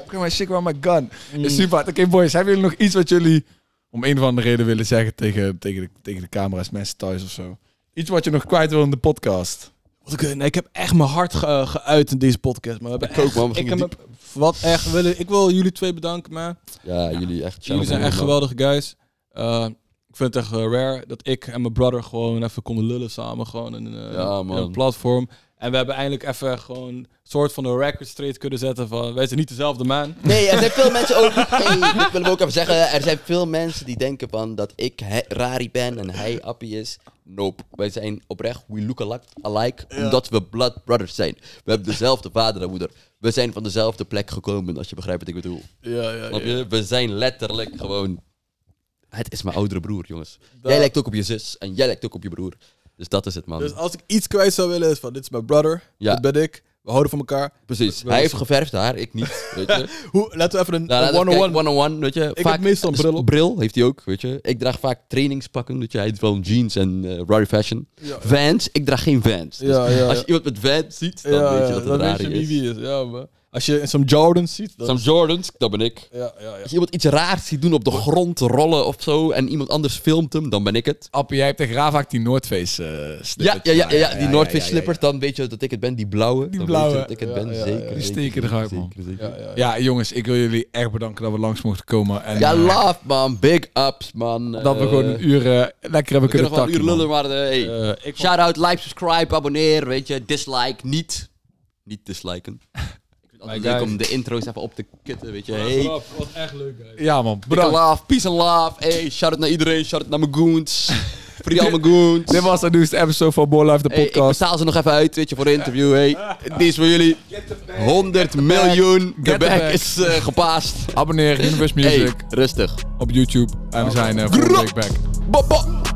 Grab my shit, grab my gun. Mm. Is super hard. Oké boys, hebben jullie nog iets wat jullie om een of andere reden willen zeggen tegen, tegen, de, tegen de camera's, mensen thuis of zo? Iets wat je nog kwijt wil in de podcast? Wat ik, heb echt mijn hart ge- geuit in deze podcast. Maar we Ik ook, man. We Ik, heb wat echt willen. Ik wil jullie twee bedanken, man. Ja, jullie echt. Jullie zijn echt geweldige guys. Uh, ik vind het echt eh, rare dat ik en mijn brother gewoon even konden lullen samen. Gewoon in, een, eh, Ja, man. in een platform. En we hebben eindelijk even gewoon een soort van een record straight kunnen zetten van... Wij zijn niet dezelfde man. Nee, er zijn veel mensen ook. Hey, dit willen we ook even zeggen. Er zijn veel mensen die denken van dat ik he- Rari ben en hij Appie is. Nope. Wij zijn oprecht, we look alike, omdat we blood brothers zijn. We hebben dezelfde vader en moeder. We zijn van dezelfde plek gekomen, als je begrijpt wat ik bedoel. Ja, ja, je? We zijn letterlijk gewoon... Het is mijn oudere broer, jongens. Dat- Jij lijkt ook op je zus en jij lijkt ook op je broer. Dus dat is het, man. Dus als ik iets kwijt zou willen is van... Dit is mijn brother. Ja. Dit ben ik. We houden van elkaar. Precies. Hij heeft geverfd haar, ik niet. Weet je? Hoe, laten we even een, Nou, one-on-one... one-on-one, weet je. Ik heb meestal een bril op. Bril heeft hij ook, weet je. Ik draag vaak trainingspakken, weet je. Hij heeft wel jeans en Rari fashion. Ja. Vans, ik draag geen Vans. Dus Ja, ja. als je iemand met Vans ziet, dan weet je dat het weet Rari je niet is. wie is. Ja, man. Als je some Jordans ziet... Dan Some Jordans, dat ben ik. ja, ja, ja. Als je iemand iets raars ziet doen op de grond, rollen of zo, en iemand anders filmt hem, dan ben ik het. Appie, jij hebt tegen Raar vaak die Noordface eh Ja, ja, ja, die North Face slippers, dan weet je dat ik het ben. Die blauwe, Die dan blauwe. weet je dat ik het Ja, ben. ja, zeker, ja. zeker, steken eruit, man. zeker, zeker. Ja, ja, Ja, jongens, ik wil jullie echt bedanken dat we langs mochten komen. En, Ja, eh, love man, big ups man. Dat we Eh, gewoon een uur eh, lekker hebben We kunnen kunnen gewoon een uur takken, lullen, man. maar eh. Eh, Shout-out, like, subscribe, abonneer, weet je. Dislike, niet. Niet disliken. Ik altijd leuk guys. om de intro's even op te kutten, weet je. Hey, Wat echt leuk, guys. Ja, man. big Bedankt. love, peace and love. Hey, shout-out naar iedereen, shout-out naar mijn goons. Free al mijn goons. Dit was de nieuwste episode van Ball Life, de Hey, ik podcast. betaal ze nog even uit, weet je, voor de interview. Hey, die is voor jullie. 100 miljoen. De the back bag. is eh, gepaast. Abonneer, Universe Hey, Music rustig. op YouTube. En we zijn eh volgende week back. Bop, bop.